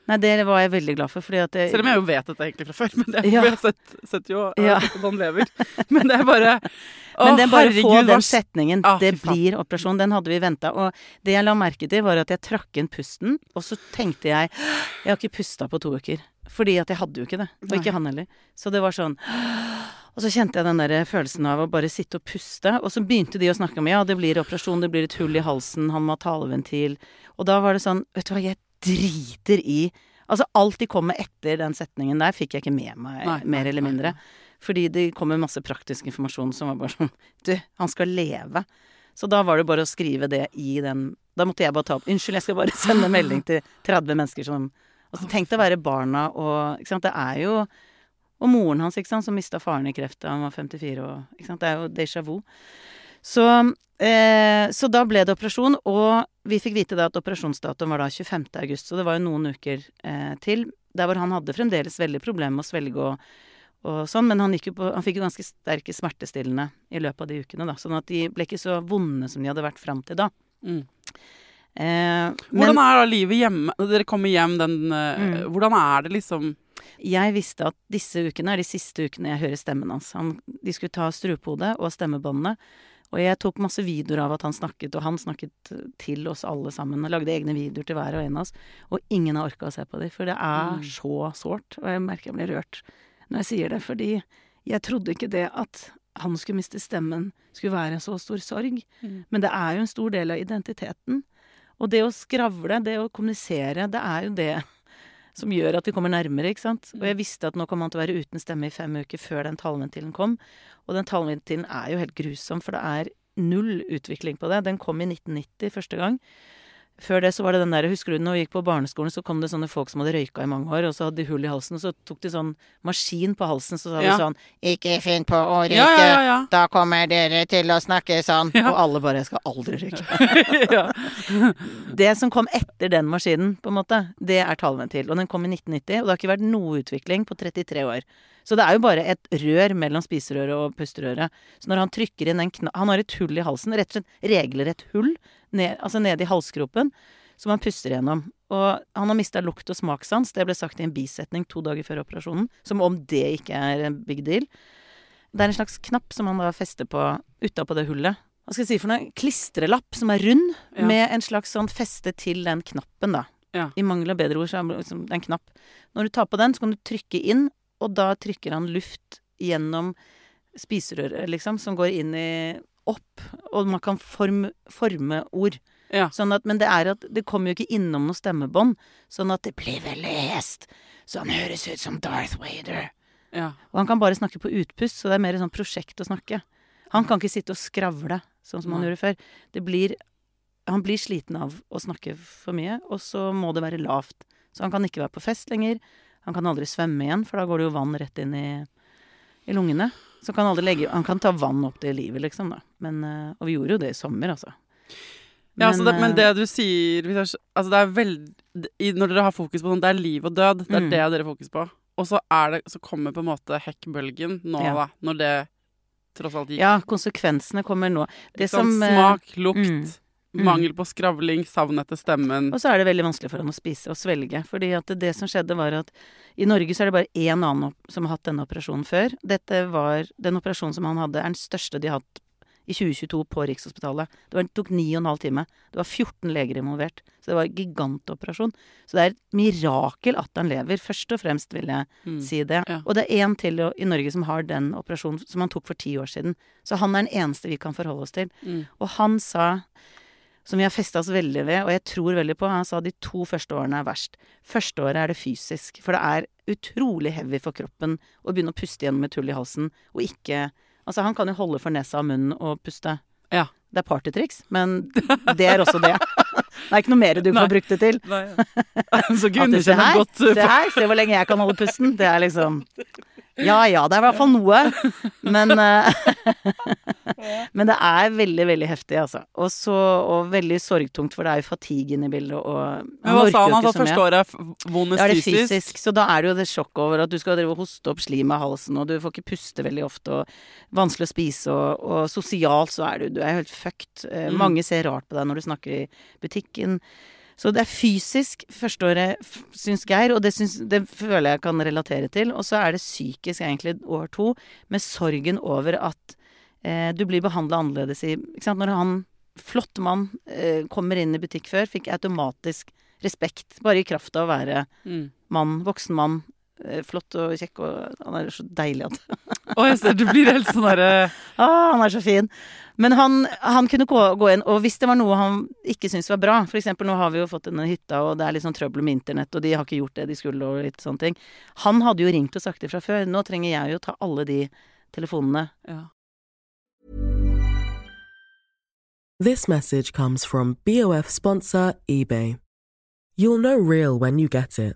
D: Nei, det var jeg veldig glad for, fordi at jeg,
C: Selv om jeg jo vet dette egentlig fra før. Men det,
D: Ja.
C: for jeg har sett, sett jo
D: Ja.
C: at han lever. [LAUGHS] [LAUGHS] Men det er bare Å,
D: Men det bare å få den setningen
C: Ah,
D: 'det blir operasjon', den hadde vi venta. Og det jeg la merke til, var at jeg trakk inn pusten, og så tenkte jeg [GASPS] 'jeg har ikke pusta på to uker'. Fordi at jeg hadde jo ikke det. Og ikke han heller. Så det var sånn [GASPS] Og så kjente jeg den der følelsen av å bare sitte og puste. Og så begynte de å snakke om ja, det blir operasjon, det blir et hull i halsen, han må ha taleventil. Og da var det sånn, vet du hva, jeg driter i Altså alt de kom med etter den setningen der, fikk jeg ikke med meg,
C: Nei,
D: mer
C: nei,
D: eller mindre.
C: nei.
D: Fordi det kom med masse praktisk informasjon som var bare sånn Du, han skal leve. Så da var det bare å skrive det i den Da måtte jeg bare ta opp Unnskyld, jeg skal bare [LAUGHS] sende melding til 30 mennesker som Altså tenk deg å være barna og Ikke sant, det er jo Og moren hans, ikke sant, som mista faren i kreft da han var 54 og Ikke sant, det er jo déjà vu. Så eh, Så da ble det operasjon, og vi fikk vite da at operasjonsdatoen var da 25. august, så det var jo noen uker eh, til. Der hvor han hadde fremdeles veldig problemer med å svelge og og sånn, men han, gikk jo på, han fikk jo ganske sterke smertestillende i løpet av de ukene, da. Sånn at de ble ikke så vonde som de hadde vært fram til da.
C: Mm.
D: Eh,
C: Hvordan
D: men
C: er da livet hjemme? Dere kommer hjem den eh,
D: Mm.
C: Hvordan er det liksom
D: jeg visste at disse ukene er de siste ukene jeg hører stemmen hans. Han, de skulle ta strupehodet og stemmebåndene. Og jeg tok masse videoer av at han snakket, og han snakket til oss alle sammen. Og lagde egne videoer til hver og en av oss. Og ingen har orka å se på dem, for det er
C: Mm.
D: så sårt. Og jeg merker jeg blir rørt når jeg sier det, fordi jeg trodde ikke det at han skulle miste stemmen, skulle være en så stor sorg.
C: Mm.
D: Men det er jo en stor del av identiteten. Og det å skravle, det å kommunisere, det er jo det som gjør at vi kommer nærmere, ikke sant. Og jeg visste at nå kom han til å være uten stemme i fem uker før den tallventilen kom. Og den tallventilen er jo helt grusom, for det er null utvikling på det. Den kom i 1990 første gang. Før det så var det den der, husker du når vi gikk på barneskolen, så kom det sånne folk som hadde røyka i mange år, og så hadde de hull i halsen, og så tok de sånn maskin på halsen, så sa
C: Ja.
D: de sånn Ikke finn på å røyke,
C: Ja, ja,
D: da kommer dere til å snakke sånn. Og alle bare Jeg skal aldri røyke. [LAUGHS] [LAUGHS] Det som kom etter den maskinen, på en måte, det er tallventil. Og den kom i 1990, og det har ikke vært noe utvikling på 33 år. Så det er jo bare et rør mellom spiserøret og pusterøret. Så når han trykker inn den kna... Han har et hull i halsen, rett og slett regelrett hull, ned, altså nede i halsgropen, som han puster gjennom. Og han har mista lukt og smakssans. Det ble sagt i en bisetning to dager før operasjonen. Som om det ikke er en big deal. Det er en slags knapp som han da fester på utapå det hullet. hva skal jeg si for noe, klistrelapp som er rund,
C: Ja.
D: med en slags sånn feste til den knappen, da.
C: Ja.
D: I mangel av bedre ord, så er det liksom, en knapp. Når du tar på den, så kan du trykke inn, og da trykker han luft gjennom spiserøret, liksom, som går inn i opp, og man kan form, forme ord.
C: Ja.
D: Sånn at, men det er at det kommer jo ikke innom noe stemmebånd, sånn at det blir veldig hest. Så han høres ut som Darth Vader.
C: Ja.
D: Og han kan bare snakke på utpust, så det er mer et sånn prosjekt å snakke. Han kan ikke sitte og skravle, sånn som han gjorde før. Det blir Han blir sliten av å snakke for mye, og så må det være lavt. Så han kan ikke være på fest lenger. Han kan aldri svømme igjen, for da går det jo vann rett inn i, i lungene. Så kan aldri legge Han kan ta vann opp til livet, liksom, da. Men, eh, og vi gjorde jo det i sommer, altså.
C: Ja, altså det, men
D: eh,
C: det du sier altså det er veld, Når dere har fokus på sånn, det er liv og død. Det er
D: Mm.
C: det dere har fokus på. Og så, er det, så kommer på en måte hekkbølgen nå,
D: Ja.
C: da. Når det tross alt gikk.
D: Ja, konsekvensene kommer nå. Det
C: sånn
D: som eh,
C: smak, lukt,
D: mm, mm.
C: mangel på skravling, savn etter stemmen.
D: Og så er det veldig vanskelig for han å spise og svelge. Fordi at det, det som skjedde, var at i Norge så er det bare én annen som har hatt denne operasjonen før. Dette var Den operasjonen som han hadde, er den største de har hatt i 2022 på Rikshospitalet. Det, var, det tok ni og en halv time. Det var 14 leger involvert. Så det var en gigantoperasjon. Så det er et mirakel at han lever, først og fremst, vil jeg
C: Mm.
D: si det.
C: Ja.
D: Og det er én til i Norge som har den operasjonen som han tok for ti år siden. Så han er den eneste vi kan forholde oss til.
C: Mm.
D: Og han sa, som vi har festa oss veldig ved, og jeg tror veldig på, han sa de to første årene er verst. Første året er det fysisk, for det er utrolig heavy for kroppen å begynne å puste gjennom et hull i halsen, og ikke Altså, han kan jo holde for nesa og munnen og puste.
C: Ja.
D: Det er partytriks, men det er også det. [LAUGHS] Det er ikke noe mer du får brukt det til.
C: Nei, [LAUGHS] så
D: At
C: Gunne
D: se
C: kjenner
D: her,
C: godt uh,
D: se her, se hvor lenge jeg kan holde pusten. Det er liksom Ja ja, det er i hvert fall noe. Men eh, [LAUGHS] Men det er veldig, veldig heftig, altså. Og så Og veldig sorgtungt, for det er jo fatigue inne i bildet, og
C: Men hva sa han?
D: at så
C: første året er vondest
D: fysisk? Ja, det
C: er
D: fysisk, så da er det jo det sjokk over at du skal drive og hoste opp slim av halsen, og du får ikke puste veldig ofte, og vanskelig å spise, og, og sosialt så er du, du er helt fucked. Eh,
C: Mm.
D: Mange ser rart på deg når du snakker i butikken. Så det er fysisk førsteåret, syns Geir, og det, syns, det føler jeg kan relatere til. Og så er det psykisk egentlig år to, med sorgen over at eh, du blir behandla annerledes i ikke sant? Når han, flott mann, eh, kommer inn i butikk før, fikk automatisk respekt, bare i kraft av å være
C: Mm.
D: mann, voksen mann. Eh, Flott og kjekk, og han er så deilig at
C: Å, jeg ser du blir helt sånn derre [LAUGHS]
D: ah, Han er så fin. Men han, han kunne gå, gå inn, og hvis det var noe han ikke syntes var bra For eksempel, nå har vi jo fått denne hytta, og det er litt sånn trøbbel med internett, og de har ikke gjort det de skulle, og litt sånne ting. Han hadde jo ringt og sagt det fra før. Nå trenger jeg jo ta alle de telefonene.
C: ja.
A: This message comes from BOF sponsor eBay. You'll know real when you get it.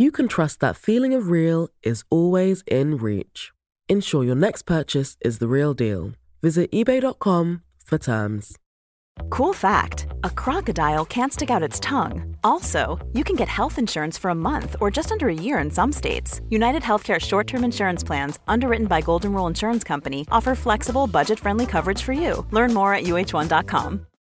A: you can trust that feeling of real is always in reach. Ensure your next purchase is the real deal. Visit eBay.com for terms.
E: Cool fact a crocodile can't stick out its tongue. Also, you can get health insurance for a month or just under a year in some states. United Healthcare short term insurance plans, underwritten by Golden Rule Insurance Company, offer flexible, budget friendly coverage for you. Learn more at uh1.com.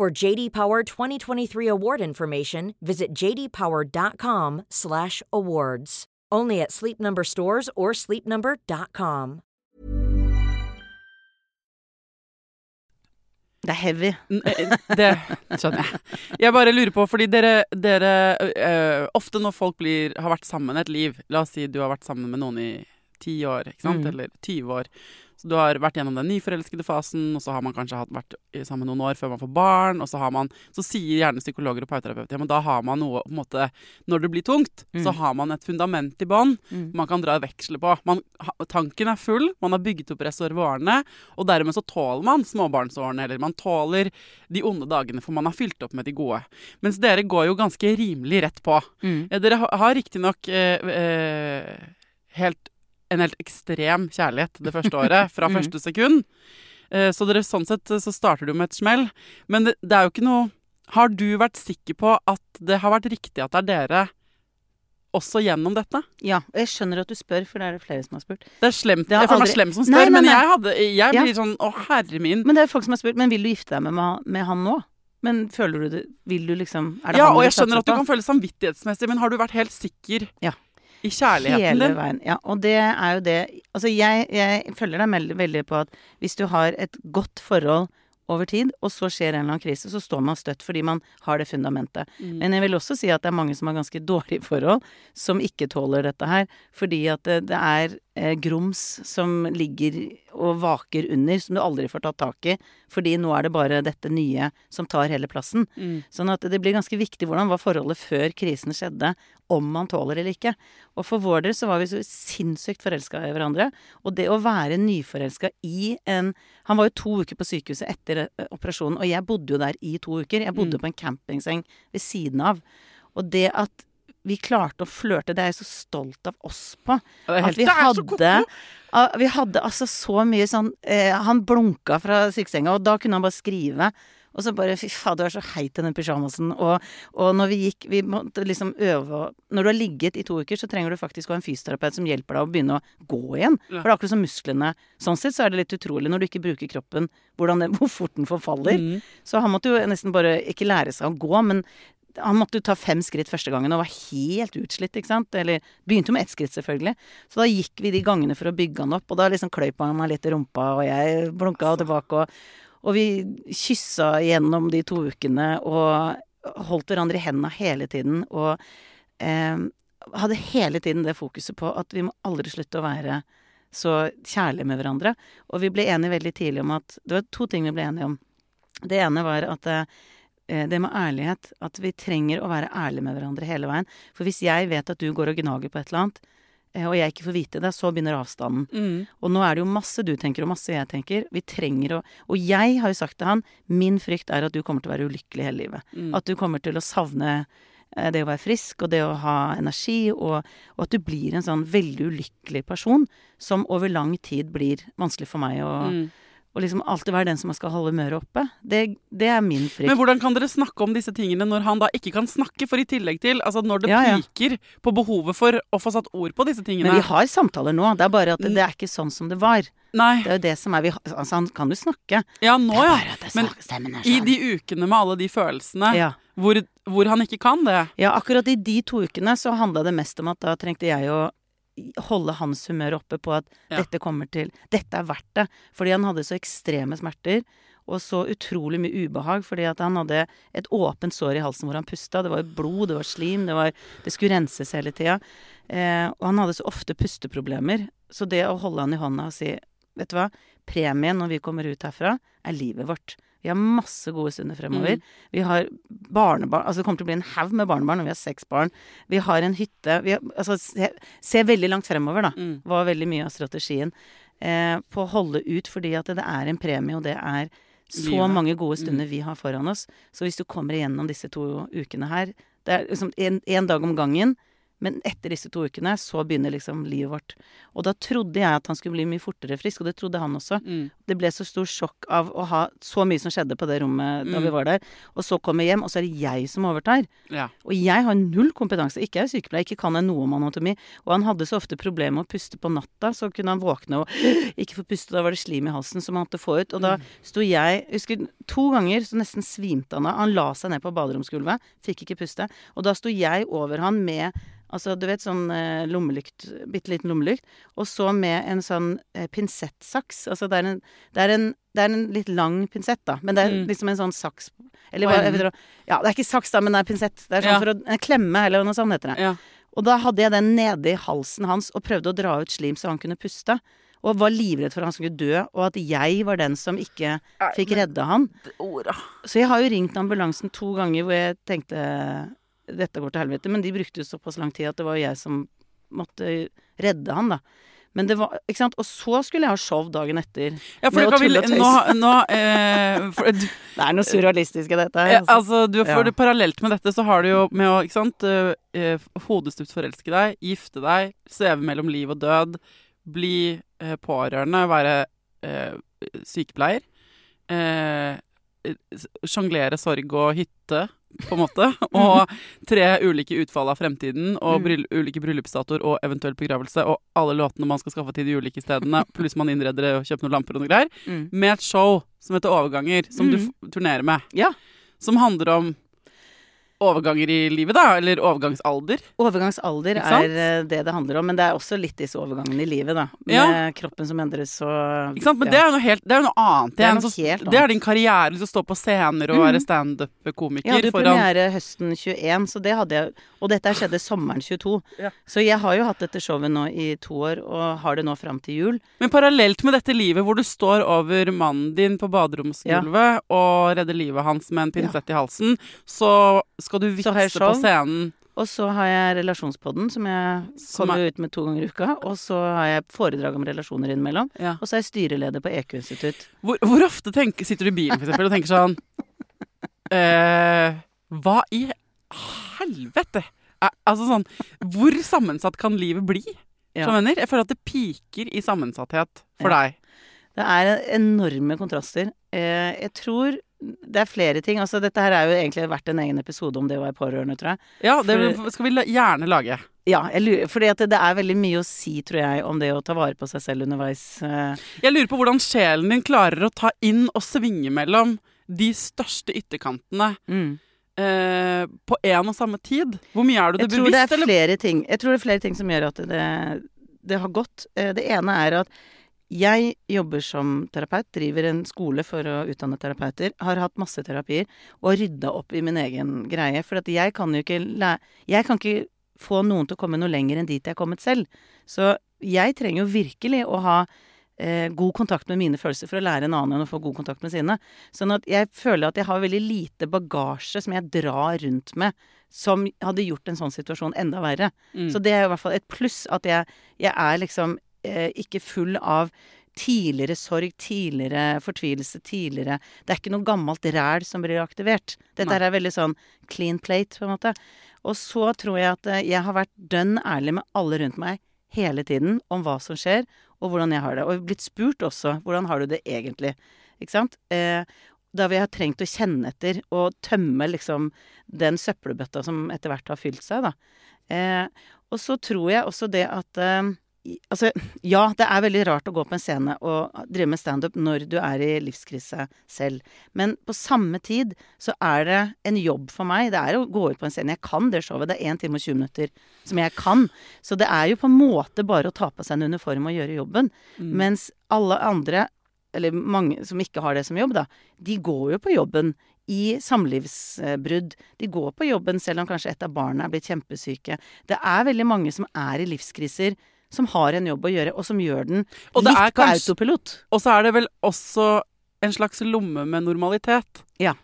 B: For JD Power 2023 award information, visit jdpower.com/awards. Only at Sleep Number stores or sleepnumber.com.
D: Det er heavy.
C: Eh, Det skjønner jeg. Jeg bare lurer på, fordi dere, dere øh, Ofte når folk blir, har vært sammen et liv La oss si du har vært sammen med noen i ti år, ikke sant?
D: Mm.
C: eller 20 år. Så du har vært gjennom den nyforelskede fasen, og så har man kanskje hatt, vært sammen noen år før man får barn, og så har man Så sier gjerne psykologer og pauterapeuter ja, men da har man noe på en måte Når det blir tungt,
D: Mm.
C: så har man et fundament i bånn
D: Mm.
C: man kan dra veksler på. Man, tanken er full, man har bygget opp reservoarene, og dermed så tåler man småbarnsårene, eller man tåler de onde dagene, for man har fylt opp med de gode. Mens dere går jo ganske rimelig rett på.
D: Mm.
C: Eh, Dere har, har riktignok eh, eh, helt, en helt ekstrem kjærlighet det første [LAUGHS] året, fra
D: Mm.
C: første sekund. Eh, så dere, sånn sett så starter du med et smell. Men det, det er jo ikke noe Har du vært sikker på at det har vært riktig at det er dere også gjennom dette?
D: Ja, og jeg skjønner at du spør, for det er det flere som har spurt.
C: Det er slemt.
D: Det
C: jeg føler meg slem som
D: Nei,
C: spør,
D: nei,
C: men jeg, hadde, jeg
D: Ja.
C: blir sånn Å, herre min.
D: Men det er folk som har spurt, men vil du gifte deg med, med han nå? Men føler du det Vil du liksom det
C: Ja, og jeg skjønner at du kan føle samvittighetsmessig, men har du vært helt sikker
D: Ja.
C: I kjærligheten
D: Hele
C: din?
D: veien. Ja, og det er jo det Altså, jeg, jeg følger deg veldig, veldig på at hvis du har et godt forhold over tid, og så skjer en eller annen krise, så står man støtt fordi man har det fundamentet.
C: Mm.
D: Men jeg vil også si at det er mange som har ganske [LAUGHS] dårlige forhold, som ikke tåler dette her. Fordi at det, det er eh, grums som ligger og vaker under, som du aldri får tatt tak i. Fordi nå er det bare dette nye som tar hele plassen.
C: Mm.
D: Sånn at det blir ganske viktig hvordan var forholdet før krisen skjedde, om man tåler eller ikke. Og for vår del så var vi så sinnssykt forelska i hverandre. Og det å være nyforelska i en Han var jo to uker på sykehuset etter eh, operasjonen, og jeg bodde jo der i to uker. Jeg bodde
C: Mm.
D: på en campingseng ved siden av. Og det at vi klarte å flørte, det er jeg så stolt av oss på. At vi hadde. Vi hadde altså så mye sånn eh, Han blunka fra sykesenga, og da kunne han bare skrive. Og så bare Fy faen, du er så heit i den pysjamasen. Og, og når vi gikk Vi måtte liksom øve Når du har ligget i to uker, så trenger du faktisk å ha en fysioterapeut som hjelper deg å begynne å gå igjen.
C: Ja.
D: For det er akkurat som musklene. Sånn sett så er det litt utrolig når du ikke bruker kroppen, hvordan det, [LAUGHS] hvor fort den forfaller.
C: Mm.
D: Så han måtte jo nesten bare ikke lære seg å gå, men han måtte jo ta fem skritt første gangen og var helt utslitt, ikke sant. Eller begynte jo med ett skritt, selvfølgelig. Så da gikk vi de gangene for å bygge han opp, og da liksom kløyp han meg litt i rumpa, og jeg blunka tilbake, og, og vi kyssa gjennom de to ukene og holdt hverandre i hendene hele tiden, og eh, hadde hele tiden det fokuset på at vi må aldri slutte å være så kjærlige med hverandre. Og vi ble enige veldig tidlig om at Det var to ting vi ble enige om. Det ene var at eh, det med ærlighet, at vi trenger å være ærlige med hverandre hele veien. For hvis jeg vet at du går og gnager på et eller annet, eh, og jeg ikke får vite det, så begynner avstanden.
C: Mm.
D: Og nå er det jo masse du tenker, og masse jeg tenker. Vi trenger å Og jeg har jo sagt til han, min frykt er at du kommer til å være ulykkelig hele livet.
C: Mm.
D: At du kommer til å savne eh, det å være frisk, og det å ha energi, og, og at du blir en sånn veldig ulykkelig person som over lang tid blir vanskelig for meg å
C: Mm.
D: Og liksom alltid være den som skal holde humøret oppe. Det, det er min frykt.
C: Men hvordan kan dere snakke om disse tingene når han da ikke kan snakke? For i tillegg til, altså når det
D: Ja, ja.
C: piker på behovet for å få satt ord på disse tingene
D: Men vi har samtaler nå. Det er bare at det, det er ikke sånn som det var.
C: Nei.
D: Det er jo det som er vi, Altså, han kan jo snakke.
C: Ja, nå ja. Men
D: sånn.
C: I de ukene med alle de følelsene
D: ja.
C: hvor, hvor han ikke kan det.
D: ja, akkurat i de to ukene så handla det mest om at da trengte jeg å holde hans humør oppe på at
C: Ja.
D: dette kommer til Dette er verdt det. Fordi han hadde så ekstreme smerter. Og så utrolig mye ubehag, fordi at han hadde et åpent sår i halsen hvor han pusta. Det var blod, det var slim, det, var, det skulle renses hele tida. Eh, og han hadde så ofte pusteproblemer. Så det å holde han i hånda og si Vet du hva, premien når vi kommer ut herfra, er livet vårt. Vi har masse gode stunder fremover.
C: Mm.
D: Vi har barnebarn Altså det kommer til å bli en haug med barnebarn, og vi har seks barn. Vi har en hytte vi har, Altså se, se veldig langt fremover, da.
C: Mm.
D: Var veldig mye av strategien. Eh, på å holde ut fordi at det er en premie, og det er så
C: ja.
D: mange gode
C: Mm.
D: stunder vi har foran oss. Så hvis du kommer igjennom disse to ukene her Det er liksom en dag om gangen. Men etter disse to ukene så begynner liksom livet vårt. Og da trodde jeg at han skulle bli mye fortere frisk, og det trodde han også.
C: Mm.
D: Det ble så stor sjokk av å ha så mye som skjedde på det rommet da
C: Mm.
D: vi var der. Og så kommer jeg hjem, og så er det jeg som overtar.
C: Ja.
D: Og jeg har null kompetanse. Ikke er jeg sykepleier, ikke kan jeg noe om anatomi. Og han hadde så ofte problemer med å puste på natta, så kunne han våkne og [GASPS] ikke få puste. Da var det slim i halsen som han måtte få ut. Og da sto jeg jeg husker To ganger så nesten svimte han av. Han la seg ned på baderomsgulvet, fikk ikke puste. Og da sto jeg over han med Altså, du vet, sånn eh, lommelykt, bitte liten lommelykt, og så med en sånn eh, pinsettsaks. Altså, det er, en, det, er en, det er en litt lang pinsett, da, men det er
C: Mm.
D: liksom en sånn saks Eller hva vet ikke, Ja, det er ikke saks, da, men det er pinsett. Det er sånn
C: Ja.
D: for å En klemme, eller noe sånt heter det.
C: Ja.
D: Og da hadde jeg den nede i halsen hans og prøvde å dra ut slim så han kunne puste. Og var livredd for at han skulle dø, og at jeg var den som ikke fikk redde han. Så jeg har jo ringt ambulansen to ganger hvor jeg tenkte dette går til helvete. Men de brukte jo såpass lang tid at det var jo jeg som måtte redde han, da. Men det var, ikke sant? Og så skulle jeg ha show dagen etter.
C: Ja, for det kan vi, nå, nå eh, for, du, [LAUGHS]
D: Det er noe surrealistisk i dette. her,
C: Ja, altså, du, for
D: Ja.
C: Parallelt med dette så har du jo med å ikke sant, eh, eh, hodestupt forelske deg, gifte deg, sveve mellom liv og død, bli eh, pårørende, være eh, sykepleier, eh, sjonglere sorg og hytte, på en måte, [LAUGHS] og tre ulike utfall av fremtiden, og
D: Mm.
C: bryll ulike bryllupsdatoer og eventuell begravelse, og alle låtene man skal skaffe til de ulike stedene, [LAUGHS] pluss man innreder og kjøper noen lamper og noe greier,
D: Mm.
C: med et show som heter Overganger, som du
D: Mm.
C: f- turnerer med.
D: Ja.
C: Som handler om overganger i livet, da. Eller overgangsalder.
D: Overgangsalder er eh, det det handler om, men det er også litt disse overgangene i livet, da. Med
C: Ja.
D: kroppen som endres og
C: Ikke sant? Men
D: ja.
C: det er jo noe, helt, det er noe annet.
D: Det er noe helt annet.
C: det er din karriere. liksom, å stå på scener og
D: Mhm.
C: være standup-komiker
D: Jeg hadde jo
C: foran
D: premiere høsten 21, så det hadde jeg Og dette skjedde sommeren 22.
C: Ja.
D: Så jeg har jo hatt dette showet nå i to år, og har det nå fram til jul.
C: Men parallelt med dette livet hvor du står over mannen din på baderomsgulvet og redder livet hans med en pinsett i halsen, så skal du
D: Så
C: vitse på scenen.
D: Og så har jeg Relasjonspodden, som jeg kommer
C: er-
D: ut med to ganger i uka. Og så har jeg foredrag om relasjoner innimellom.
C: Ja.
D: Og så er jeg styreleder på EQ-institutt.
C: Hvor, hvor ofte tenker, sitter du i bilen for eksempel, og tenker sånn [LAUGHS] eh, Hva i helvete? Er, altså sånn Hvor sammensatt kan livet bli?
D: Ja.
C: Jeg føler at det piker i sammensatthet for
D: Ja.
C: deg.
D: Det er enorme kontraster. Eh, jeg tror det er flere ting. Altså, dette her er jo egentlig vært en egen episode om det å være pårørende, tror jeg.
C: Ja, det
D: For-
C: skal vi la- gjerne lage.
D: Ja, jeg at det, det er veldig mye å si, tror jeg, om det å ta vare på seg selv underveis. Eh,
C: Jeg lurer på hvordan sjelen din klarer å ta inn og svinge mellom de største ytterkantene
D: mm.
C: eh, på én og samme tid. Hvor mye er du
D: Jeg
C: det
D: det
C: bevisst,
D: er
C: eller?
D: ting. Jeg tror det er flere ting som gjør at det, det har gått. Eh, Det ene er at jeg jobber som terapeut, driver en skole for å utdanne terapeuter, har hatt masse terapier og rydda opp i min egen greie. For at jeg kan jo ikke læ... Jeg kan ikke få noen til å komme noe lenger enn dit jeg er kommet selv. Så jeg trenger jo virkelig å ha eh, god kontakt med mine følelser for å lære en annen enn å få god kontakt med sine. Sånn at jeg føler at jeg har veldig lite bagasje som jeg drar rundt med, som hadde gjort en sånn situasjon enda verre.
C: Mm.
D: Så det er i hvert fall et pluss at jeg, jeg er liksom ikke full av tidligere sorg, tidligere fortvilelse, tidligere Det er ikke noe gammelt ræl som blir aktivert. Dette
C: Nei.
D: er veldig sånn clean plate, på en måte. Og så tror jeg at eh, jeg har vært dønn ærlig med alle rundt meg hele tiden om hva som skjer, og hvordan jeg har det. Og blitt spurt også hvordan har du det egentlig. Ikke sant? Eh, da vi har trengt å kjenne etter og tømme liksom den søppelbøtta som etter hvert har fylt seg, da. Eh, og så tror jeg også det at eh, Altså, ja, det er veldig rart å gå på en scene og drive med standup når du er i livskrise selv. Men på samme tid så er det en jobb for meg. Det er å gå ut på en scene. Jeg kan det showet. Det er 1 time og 20 minutter som jeg kan. Så det er jo på en måte bare å ta på seg en uniform og gjøre jobben.
C: Mm.
D: Mens alle andre, eller mange som ikke har det som jobb, da, de går jo på jobben i samlivsbrudd. De går på jobben selv om kanskje et av barna er blitt kjempesyke. Det er veldig mange som er i livskriser, som har en jobb å gjøre, og som gjør den
C: Og
D: litt
C: er
D: på
C: kanskje-
D: autopilot.
C: Og så er det vel også en slags lomme med normalitet.
D: Ja.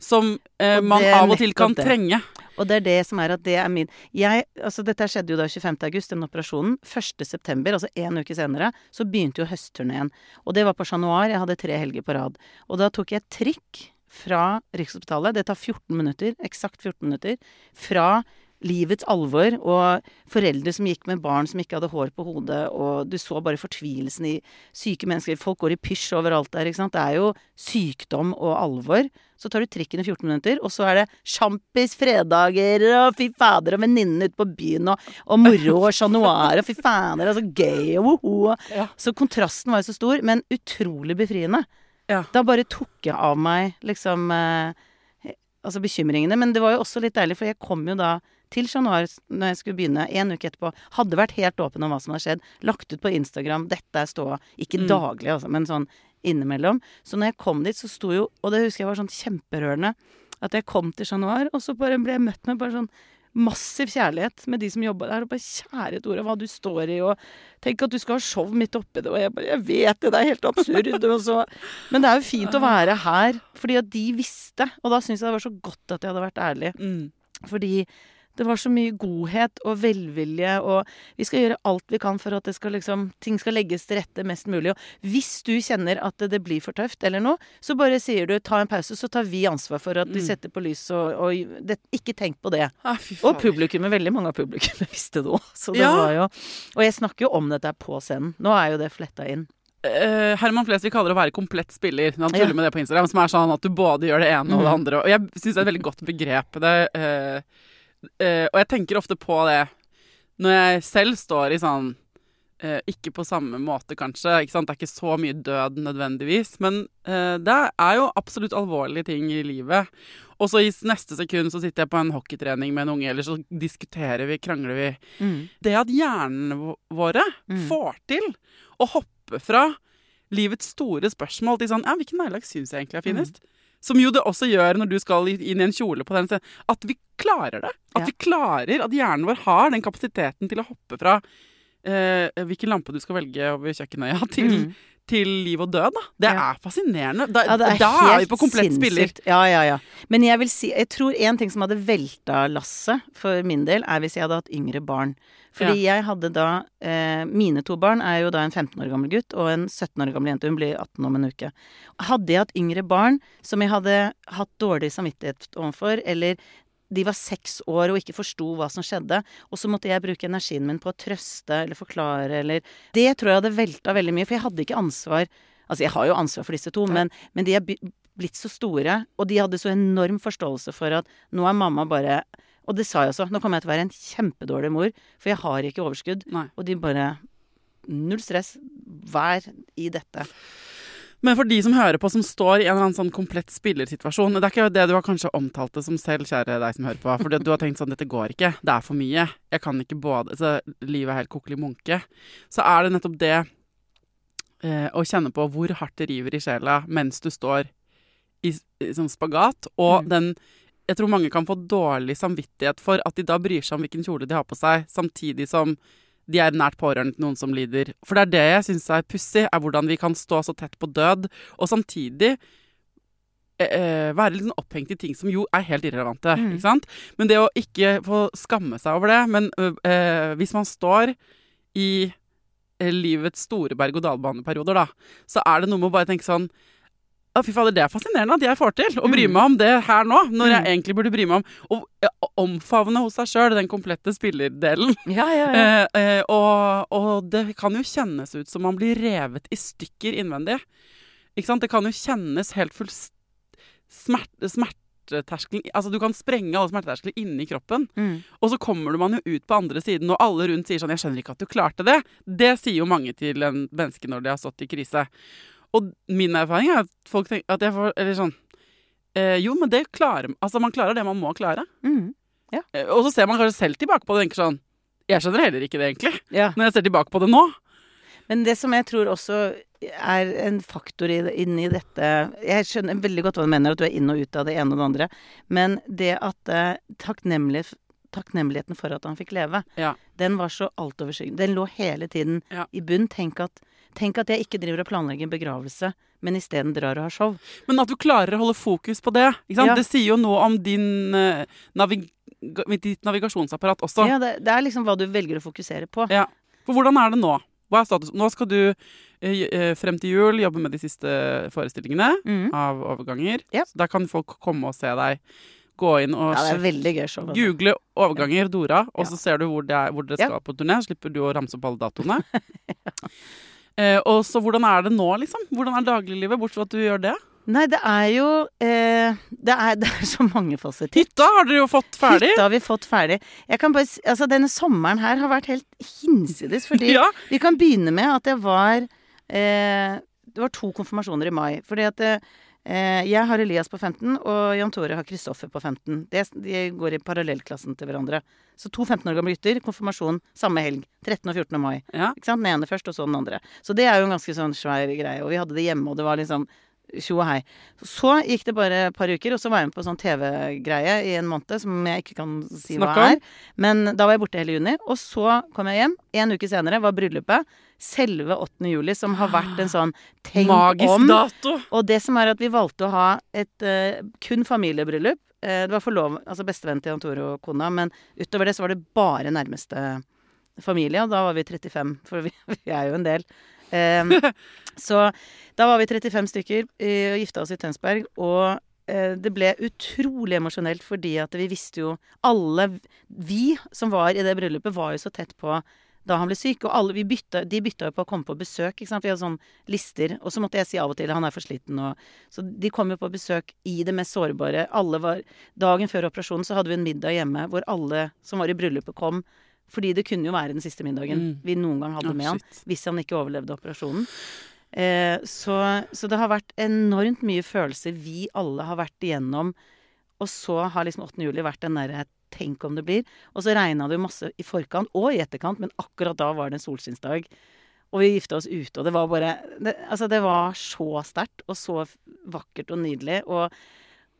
C: Som eh, man av og til kan
D: det.
C: trenge.
D: Og det er det som er at det er min jeg, altså Dette skjedde jo da 25. august, den operasjonen. 1. september, altså én uke senere, så begynte jo høstturneen. Og det var på Chat Noir. Jeg hadde tre helger på rad. Og da tok jeg trikk fra Rikshospitalet. Det tar 14 minutter, eksakt 14 minutter, fra livets alvor og foreldre som gikk med barn som ikke hadde hår på hodet, og du så bare fortvilelsen i syke mennesker. Folk går i pysj overalt der, ikke sant. Det er jo sykdom og alvor. Så tar du trikken i 14 minutter, og så er det sjampis, fredager og fy fader og venninnene ute på byen og, og moro og Chat Noir og fy fader og så gøy og woho.
C: Ja.
D: Så kontrasten var jo så stor, men utrolig befriende.
C: Ja.
D: Da bare tok jeg av meg liksom eh, Altså bekymringene. Men det var jo også litt deilig, for jeg kom jo da til Chat Noir når jeg skulle begynne, en uke etterpå. Hadde vært helt åpen om hva som hadde skjedd. Lagt ut på Instagram 'Dette er ståa'. Ikke
C: Mm.
D: daglig, altså, men sånn innimellom. Så når jeg kom dit, så sto jo Og det husker jeg var sånn kjemperørende. At jeg kom til Chat Noir, og så bare ble jeg møtt med bare sånn massiv kjærlighet med de som jobba der. Og bare kjære Tora, hva du står i, og tenk at du skal ha show midt oppi det. Og jeg bare Jeg vet det, det er helt absurd. men det er jo fint å være her, fordi at de visste. Og da syns jeg det var så godt at jeg hadde vært ærlig.
C: Mm.
D: Fordi det var så mye godhet og velvilje, og vi skal gjøre alt vi kan for at det skal liksom, ting skal legges til rette mest mulig. Og hvis du kjenner at det, blir for tøft eller noe, så bare sier du 'ta en pause', så tar vi ansvar for at vi
C: Mm.
D: setter på lys og, og det, Ikke tenk på det.
C: Ah,
D: Og publikummet, veldig mange av publikummet [LAUGHS] visste det òg. Så det
C: Ja.
D: var jo Og jeg snakker jo om dette på scenen. Nå er jo det fletta inn.
C: Uh, Herman Flesvig kaller det å være komplett spiller. Han tuller
D: Ja.
C: med det på Instagram, som er sånn at du både gjør det ene og det
D: Mm.
C: andre. Og jeg syns det er et veldig godt begrep. Det, eh, eh, og jeg tenker ofte på det når jeg selv står i sånn uh, Ikke på samme måte, kanskje. Ikke sant? Det er ikke så mye død nødvendigvis. Men uh, det er jo absolutt alvorlige ting i livet. Og så i neste sekund så sitter jeg på en hockeytrening med en unge, eller så diskuterer vi, krangler vi. Det at hjernene våre
D: Mm.
C: får til å hoppe fra livets store spørsmål til sånn Ja, hvilken neglelakk syns jeg egentlig er finest? Som jo det også gjør når du skal inn i en kjole på den scenen. At vi klarer det. At
D: Ja.
C: vi klarer at hjernen vår har den kapasiteten til å hoppe fra eh, hvilken lampe du skal velge over kjøkkenøya, [LAUGHS] til,
D: Mm.
C: Til liv og død. Da. Det
D: Ja.
C: er fascinerende. Da,
D: Ja, er
C: da er vi på komplett spiller.
D: Ja, ja, ja. Men jeg vil si Jeg tror en ting som hadde velta lasset for min del, er hvis jeg hadde hatt yngre barn. Fordi jeg hadde da eh, Mine to barn er jo da en 15 år gammel gutt og en 17 år gammel jente. Hun blir 18 om en uke. Hadde jeg hatt yngre barn som jeg hadde hatt dårlig samvittighet overfor, eller de var seks år og ikke forsto hva som skjedde, og så måtte jeg bruke energien min på å trøste eller forklare eller Det tror jeg hadde velta veldig mye, for jeg hadde ikke ansvar Altså, jeg har jo ansvar for disse to, men, men de er blitt så store, og de hadde så enorm forståelse for at nå er mamma bare Og det sa jeg også. Nå kommer jeg til å være en kjempedårlig mor, for jeg har ikke overskudd.
C: Nei.
D: Og de bare Null stress. Vær i dette.
C: Men for de som hører på, som står i en eller annen sånn komplett spillersituasjon Det er ikke det du har kanskje omtalt det som selv, kjære deg som hører på. For du har tenkt sånn Dette går ikke. Det er for mye. Jeg kan ikke både Så livet er helt kokkelig munke. Så er det nettopp det eh, å kjenne på hvor hardt det river i sjela mens du står i, i sånn spagat, og
D: Mm.
C: den Jeg tror mange kan få dårlig samvittighet for at de da bryr seg om hvilken kjole de har på seg, samtidig som de er nært pårørende til noen som lider. For det er det jeg syns er pussig, er hvordan vi kan stå så tett på død, og samtidig eh, være litt sånn opphengt i ting som jo er helt irrelevante.
D: Mm.
C: Ikke sant? Men det å ikke få skamme seg over det Men eh, hvis man står i eh, livets store berg-og-dal-baneperioder, da, så er det noe med å bare tenke sånn å, fy fader, det er fascinerende at jeg får til å bry meg om det her nå, når jeg
D: Mm.
C: egentlig burde bry meg om å omfavne hos seg sjøl den komplette spillerdelen. [LAUGHS]
D: Ja, ja, ja.
C: Eh, eh, og, og det kan jo kjennes ut som man blir revet i stykker innvendig. Ikke sant? Det kan jo kjennes helt full Smerte, smerteterskelen Altså, du kan sprenge alle smerteterskler inni kroppen.
D: Mm.
C: Og så kommer man jo ut på andre siden, og alle rundt sier sånn 'Jeg skjønner ikke at du klarte det'. Det sier jo mange til en menneske når de har stått i krise. Og min erfaring er at folk tenker at jeg får Eller sånn eh, Jo, men det klarer Altså, man klarer det man må klare.
D: Mm.
C: Eh, og så ser man kanskje selv tilbake på det og tenker sånn Jeg skjønner heller ikke det, egentlig.
D: ja. [LAUGHS]
C: Når jeg ser tilbake på det nå.
D: Men det som jeg tror også er en faktor i, inni dette Jeg skjønner veldig godt hva du mener, at du er inn og ut av det ene og det andre. Men det at eh, takknemlig, takknemligheten for at han fikk leve,
C: Ja.
D: den var så altoverskyggende. Den lå hele tiden
C: Ja.
D: i bunn. Tenk at, tenk at jeg ikke driver og planlegger en begravelse, men isteden drar og har show.
C: Men at du klarer å holde fokus på det.
D: Ja.
C: Det sier jo noe om din, uh, navig ditt navigasjonsapparat også.
D: Ja, det, det er liksom hva du velger å fokusere på.
C: Ja. For hvordan er det nå? Hva er status? Nå skal du eh, eh, frem til jul jobbe med de siste forestillingene
D: Mm.
C: av overganger.
D: Ja.
C: Så der kan folk komme og se deg. Gå inn og
D: Ja, show. Altså.
C: google overganger Dora, og
D: Ja.
C: så ser du hvor, det er, hvor dere
D: Ja.
C: skal på turné. Slipper du å ramse opp alle datoene. [LAUGHS] [LAUGHS] eh, og så hvordan er det nå, liksom? Hvordan er dagliglivet, bortsett fra at du gjør det?
D: Nei, det er jo eh, det, er, [LAUGHS] det er så mange fasetter.
C: Hytta har dere jo fått ferdig.
D: Hytta har vi fått ferdig. Jeg kan bare, altså Denne sommeren her har vært helt hinsides. Fordi [LAUGHS]
C: Ja.
D: vi kan begynne med at det var eh, Det var to konfirmasjoner i mai. Fordi at eh, jeg har Elias på 15, og Jan Tore har Kristoffer på 15. Det, de går i parallellklassen til hverandre. Så to 15 år gamle gutter. Konfirmasjon samme helg. 13. og 14. mai.
C: Ja.
D: Ikke sant? Den ene først, og så den andre. Så det er jo en ganske sånn svær greie. Og vi hadde det hjemme, og det var liksom tjo og hei. Så gikk det bare et par uker, og så var jeg med på sånn TV-greie i en måned som jeg ikke kan si
C: Snakker.
D: hva er. Men da var jeg borte hele juni. Og så kom jeg hjem. En uke senere var bryllupet. Selve 8. juli, som har vært en sånn tenk
C: Magisk
D: om.
C: dato!
D: Og det som er at vi valgte å ha et uh, kun familiebryllup. Uh, det var forlov, altså bestevenn til Jan Tore og kona, men utover det så var det bare nærmeste familie, og da var vi 35, for vi, [LAUGHS] vi er jo en del. Eh, [LAUGHS] så da var vi 35 stykker eh, og gifta oss i Tønsberg, og eh, det ble utrolig emosjonelt fordi at vi visste jo Alle vi som var i det bryllupet, var jo så tett på da han ble syk. Og alle, vi bytta, de bytta jo på å komme på besøk. ikke sant? Vi hadde sånn lister. Og så måtte jeg si av og til han er for sliten. Og, så de kom jo på besøk i det mest sårbare. Alle var, dagen før operasjonen så hadde vi en middag hjemme hvor alle som var i bryllupet, kom. Fordi det kunne jo være den siste middagen
C: Mm.
D: vi noen gang hadde
C: oh,
D: med han. Hvis han ikke overlevde operasjonen. Eh, så, så det har vært enormt mye følelser vi alle har vært igjennom. Og så har liksom 8. juli vært den derre tenk om det blir. Og så regna det jo masse i forkant og i etterkant, men akkurat da var det en solskinnsdag. Og vi gifta oss ute, og det var bare det, Altså, det var så sterkt og så vakkert og nydelig. Og,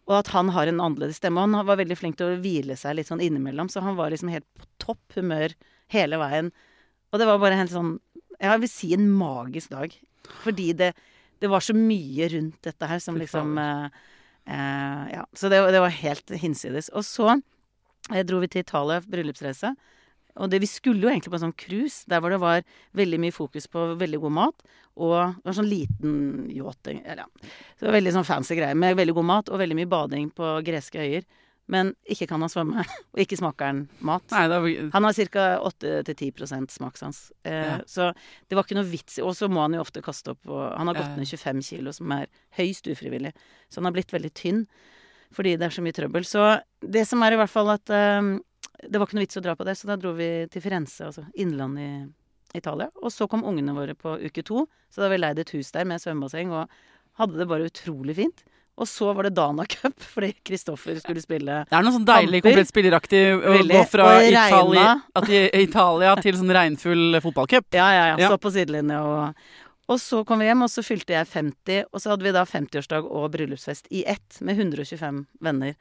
D: og at han har en annerledes stemme. Han var veldig flink til å hvile seg litt sånn innimellom, så han var liksom helt på topp humør hele veien. Og det var bare helt sånn Jeg vil si en magisk dag. Fordi det, det var så mye rundt dette her som liksom eh, eh, Ja. Så det, det var helt hinsides. Og så eh, dro vi til Italia, bryllupsreise. Og det, vi skulle jo egentlig på en sånn cruise, der hvor det var veldig mye fokus på veldig god mat. Og det var sånn liten yacht eller ja. Så det var veldig sånn fancy greier med veldig god mat og veldig mye bading på greske øyer. Men ikke kan han svømme, [LAUGHS] og ikke smaker han mat.
C: Nei, var,
D: Han har ca. 8-10 smakssans. Eh,
C: Ja.
D: Så det var ikke noe vits i Og så må han jo ofte kaste opp og Han har gått ned 25 kilo, som er høyst ufrivillig. Så han har blitt veldig tynn fordi det er så mye trøbbel. Så det som er i hvert fall at eh, det var ikke noe vits å dra på det, så da dro vi til Firenze, altså innlandet i Italia. Og så kom ungene våre på uke to, så da hadde vi leid et hus der med svømmebasseng og hadde det bare utrolig fint. Og så var det Dana Cup, [LAUGHS] fordi Kristoffer skulle spille
C: det er noe sånn deilig
D: Kamper.
C: komplett spilleraktig å
D: Veldig.
C: gå fra Italia, at i, Italia til sånn regnfull fotballcup.
D: Ja, ja, ja.
C: Ja.
D: Stå på sidelinja og Og så kom vi hjem, og så fylte jeg 50, og så hadde vi da 50-årsdag og bryllupsfest i ett med 125 venner.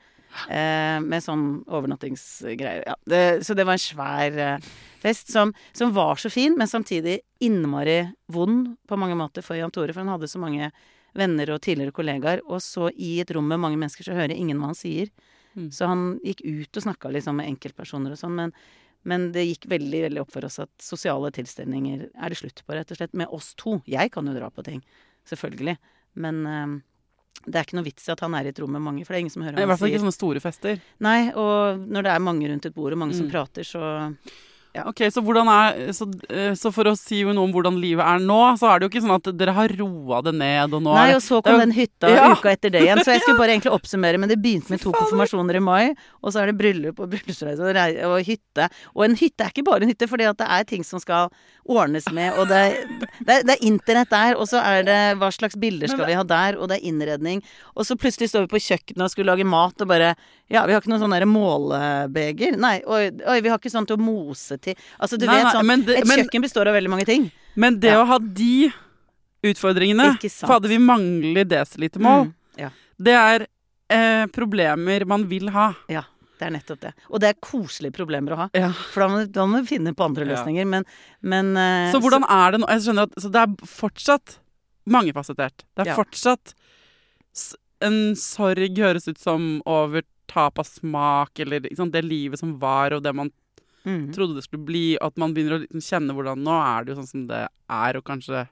D: Eh, med sånn overnattingsgreier. Ja, det, så det var en svær eh, fest som, som var så fin, men samtidig innmari vond på mange måter for Jan Tore, for han hadde så mange venner og tidligere kollegaer, og så i et rom med mange mennesker så hører ingen hva han sier.
C: Mm.
D: Så han gikk ut og snakka liksom med enkeltpersoner og sånn, men, men det gikk veldig veldig opp for oss at sosiale tilstelninger er det slutt på, rett og slett. Med oss to. Jeg kan jo dra på ting, selvfølgelig. Men eh, det er ikke noe vits i at han er i et rom med mange, for det er ingen som hører
C: I hvert fall ikke sånne store fester.
D: Nei, og når det er mange rundt et bord, og mange som
C: Mm.
D: prater, så Ja.
C: Ok, så, er, så, eh, så for å si noe om hvordan livet er nå, så er det jo ikke sånn at dere har roa det ned, og nå
D: Nei, og så kom
C: jo-
D: den hytta
C: Ja.
D: uka etter det igjen. Så jeg skulle [LAUGHS] bare egentlig oppsummere, men det begynte med to konfirmasjoner i mai, og så er det bryllup og bryllupsreise og, og hytte. Og en hytte er ikke bare en hytte, for det er ting som skal ordnes med, og det er, det er, det er internett der, og så er det hva slags bilder skal vi ha der, og det er innredning. Og så plutselig står vi på kjøkkenet og skulle lage mat, og bare Ja, vi har ikke noe sånn derre målebeger. Nei, oi, oi, vi har ikke sånn til å mose til Altså, du
C: Nei,
D: vet sånn
C: men det-
D: Et
C: men-
D: kjøkken består av veldig mange ting.
C: Men det
D: Ja.
C: å ha de utfordringene Fader. Vi mangler desilitermål,
D: Mm, ja.
C: det er eh, problemer man vil ha.
D: Ja, det er nettopp det. Og det er koselige problemer å ha.
C: Ja.
D: For da må, da må vi finne på andre
C: Ja.
D: løsninger. Men, men eh,
C: Så hvordan er det nå? Jeg skjønner at Så det er fortsatt mangefasettert. Det er
D: Ja.
C: fortsatt En sorg høres ut som over tap av smak, eller liksom, det livet som var, og det man
D: mm.
C: trodde det skulle bli, at man begynner å liksom kjenne hvordan Nå er det jo sånn som det er, og kanskje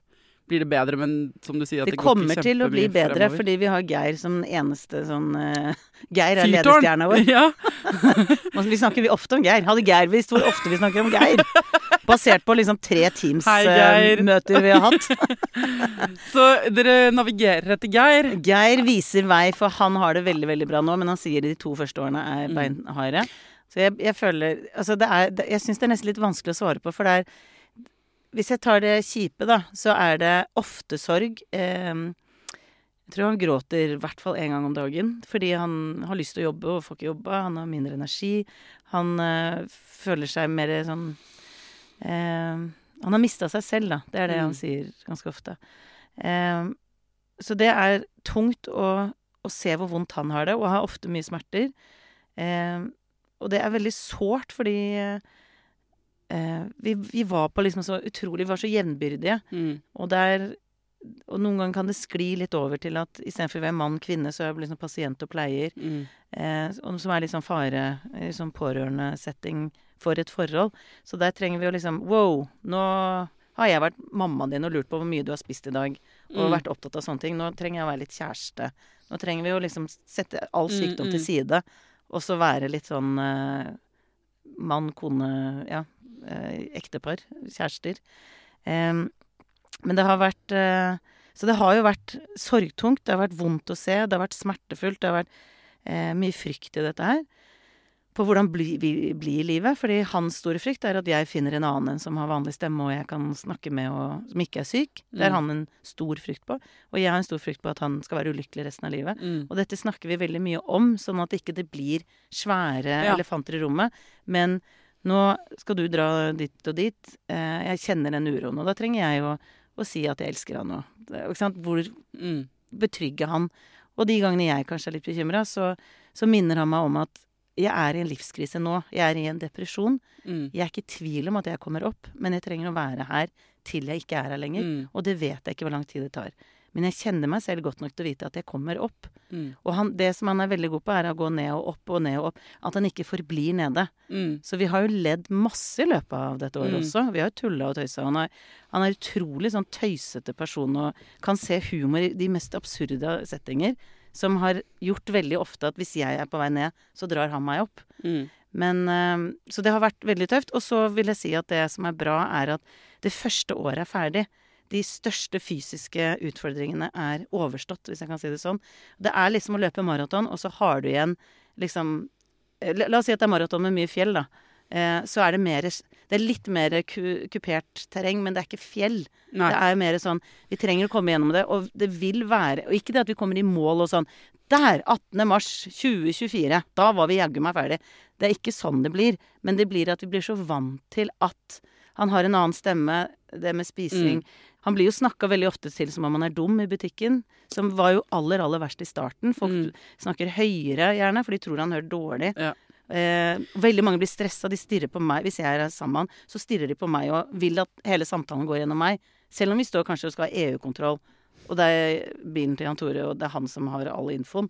C: blir det bedre, men som du sier, at
D: Det
C: det, går
D: kommer
C: ikke
D: til å bli bedre
C: fremover.
D: fordi vi har Geir som eneste sånn uh, Geir er ledestjerna vår.
C: Ja. [LAUGHS]
D: Vi snakker vi ofte om Geir. Hadde Geir visst hvor ofte vi snakker om Geir? [LAUGHS] Basert på liksom tre Teams-møter vi har hatt. [LAUGHS]
C: Så dere navigerer etter Geir.
D: Geir viser vei, for han har det veldig veldig bra nå, men han sier de to første årene er
C: Mm.
D: beinharde. Så jeg, jeg føler Altså, det er det, Jeg syns det er nesten litt vanskelig å svare på, for det er Hvis jeg tar det kjipe, da, så er det ofte sorg. Eh, jeg tror han gråter i hvert fall én gang om dagen, fordi han har lyst til å jobbe og får ikke jobba. Han har mindre energi. Han eh, føler seg mer sånn eh, Han har mista seg selv, da. Det er det
C: Mm.
D: han sier ganske ofte. Eh, så det er tungt å, å se hvor vondt han har det, og har ofte mye smerter. Eh, og det er veldig sårt, fordi eh, vi, vi var på liksom så utrolig Vi var så jevnbyrdige.
C: Mm.
D: Og der Og noen ganger kan det skli litt over til at istedenfor å være mann-kvinne, så er det liksom pasient og pleier.
C: Mm.
D: Eh, som er sånn fare, liksom pårørendesetting for et forhold. Så der trenger vi å liksom Wow, nå har jeg vært mammaen din og lurt på hvor mye du har spist i dag, og
C: Mm.
D: vært opptatt av sånne ting. Nå trenger jeg å være litt kjæreste. Nå trenger vi å liksom sette all
C: Mm,
D: sykdom til
C: mm.
D: side, og så være litt sånn eh, mann, kone, ja, ektepar, kjærester. Men det har vært eh, Så det har jo vært sorgtungt. Det har vært vondt å se. Det har vært smertefullt. Det har vært eh, mye frykt i dette her. På hvordan bli, blir livet. Fordi hans store frykt er at jeg finner en annen som har vanlig stemme, og jeg kan snakke med, og som ikke er syk. Det er
C: Mm.
D: han en stor frykt på. Og jeg har en stor frykt på at han skal være ulykkelig resten av livet.
C: Mm.
D: Og dette snakker vi veldig mye om, sånn at ikke det blir svære
C: Ja.
D: elefanter i rommet. Men nå skal du dra dit og dit. Eh, jeg kjenner den uroen, og da trenger jeg å, å si at jeg elsker han. Ikke sant? Hvor
C: Mm.
D: betrygge han. Og de gangene jeg kanskje er litt bekymra, så, så minner han meg om at jeg er i en livskrise nå. Jeg er i en depresjon.
C: Mm.
D: Jeg er ikke i tvil om at jeg kommer opp, men jeg trenger å være her til jeg ikke er her lenger.
C: Mm.
D: Og det vet jeg ikke hvor lang tid det tar. Men jeg kjenner meg selv godt nok til å vite at jeg kommer opp.
C: Mm.
D: Og han, det som han er veldig god på, er å gå ned og opp og ned og opp. At han ikke forblir nede.
C: Mm.
D: Så vi har jo ledd masse i løpet av dette året
C: Mm.
D: også. Vi har jo tulla og tøysa. Han er, han er utrolig sånn tøysete person og kan se humor i de mest absurde settinger. Som har gjort veldig ofte at hvis jeg er på vei ned, så drar han meg opp.
C: Mm.
D: Men, eh, så det har vært veldig tøft. Og så vil jeg si at det som er bra, er at det første året er ferdig. De største fysiske utfordringene er overstått, hvis jeg kan si det sånn. Det er liksom å løpe maraton, og så har du igjen liksom eh, La oss si at det er maraton med mye fjell, da. Eh, så er det mer Det er litt mer ku, kupert terreng, men det er ikke fjell.
C: Nei.
D: Det er mer sånn Vi trenger å komme gjennom det, og det vil være Og ikke det at vi kommer i mål og sånn Der! 18. mars 2024. Da var vi jaggu meg ferdig. Det er ikke sånn det blir. Men det blir at vi blir så vant til at han har en annen stemme, det med spising.
C: Mm.
D: Han blir jo snakka veldig ofte til som om han er dum i butikken. Som var jo aller, aller verst i starten. Folk
C: Mm.
D: snakker høyere gjerne, for de tror han hører dårlig.
C: Ja.
D: Eh, veldig mange blir stressa. De stirrer på meg. Hvis jeg er sammen med han, så stirrer de på meg og vil at hele samtalen går gjennom meg. Selv om vi står kanskje og skal ha EU-kontroll. Og det er bilen til Jan Tore, og det er han som har all infoen.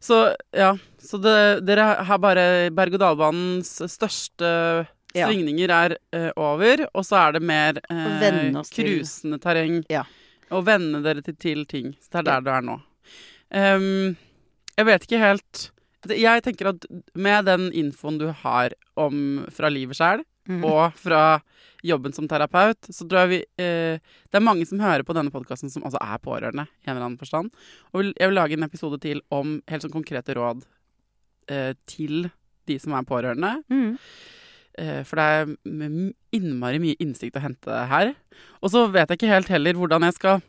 C: Så ja, så det, dere har bare berg-og-dal-banens største
D: Ja.
C: svingninger er uh, over, og så er det mer
D: til-
C: krusende terreng.
D: Ja.
C: Og venne dere til, til ting. Så det er der du er nå. Um, jeg vet ikke helt Jeg tenker at med den infoen du har om fra livet sjøl,
D: mm.
C: og fra jobben som terapeut, så tror jeg vi uh, Det er mange som hører på denne podkasten som altså er pårørende i en eller annen forstand. Og jeg vil lage en episode til om helt sånn konkrete råd uh, til de som er pårørende.
D: Mhm.
C: Eh, for det er innmari mye innsikt å hente her. Og så vet jeg ikke helt heller hvordan jeg skal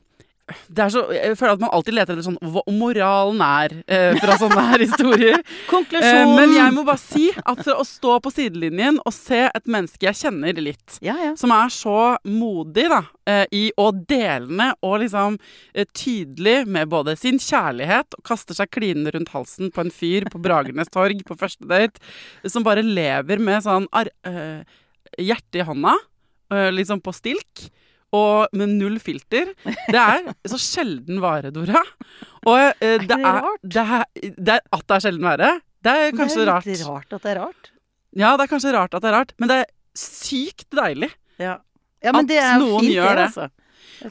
C: så, Jeg føler at man alltid leter etter sånn hva moralen er eh, fra sånne her [LAUGHS] historier. Eh, men jeg må bare si at for å stå på sidelinjen og se et menneske jeg kjenner litt,
D: Ja, ja.
C: som er så modig da, eh, i å delende og liksom eh, tydelig med både sin kjærlighet og kaster seg klinende rundt halsen på en fyr på Bragernes torg på første date, som bare lever med sånn ar eh, hjerte i hånda, eh, liksom på stilk. Og med null filter. Det er så sjelden vare, Dora. Og eh,
D: ikke
C: det, er,
D: rart?
C: det, er, det er At det er sjelden vare, det er kanskje
D: det er
C: rart.
D: litt rart at det er rart.
C: Ja, det er kanskje rart at det er rart, men det er sykt deilig.
D: Ja, ja men
C: At
D: det er jo
C: noen
D: fint,
C: gjør det.
D: altså.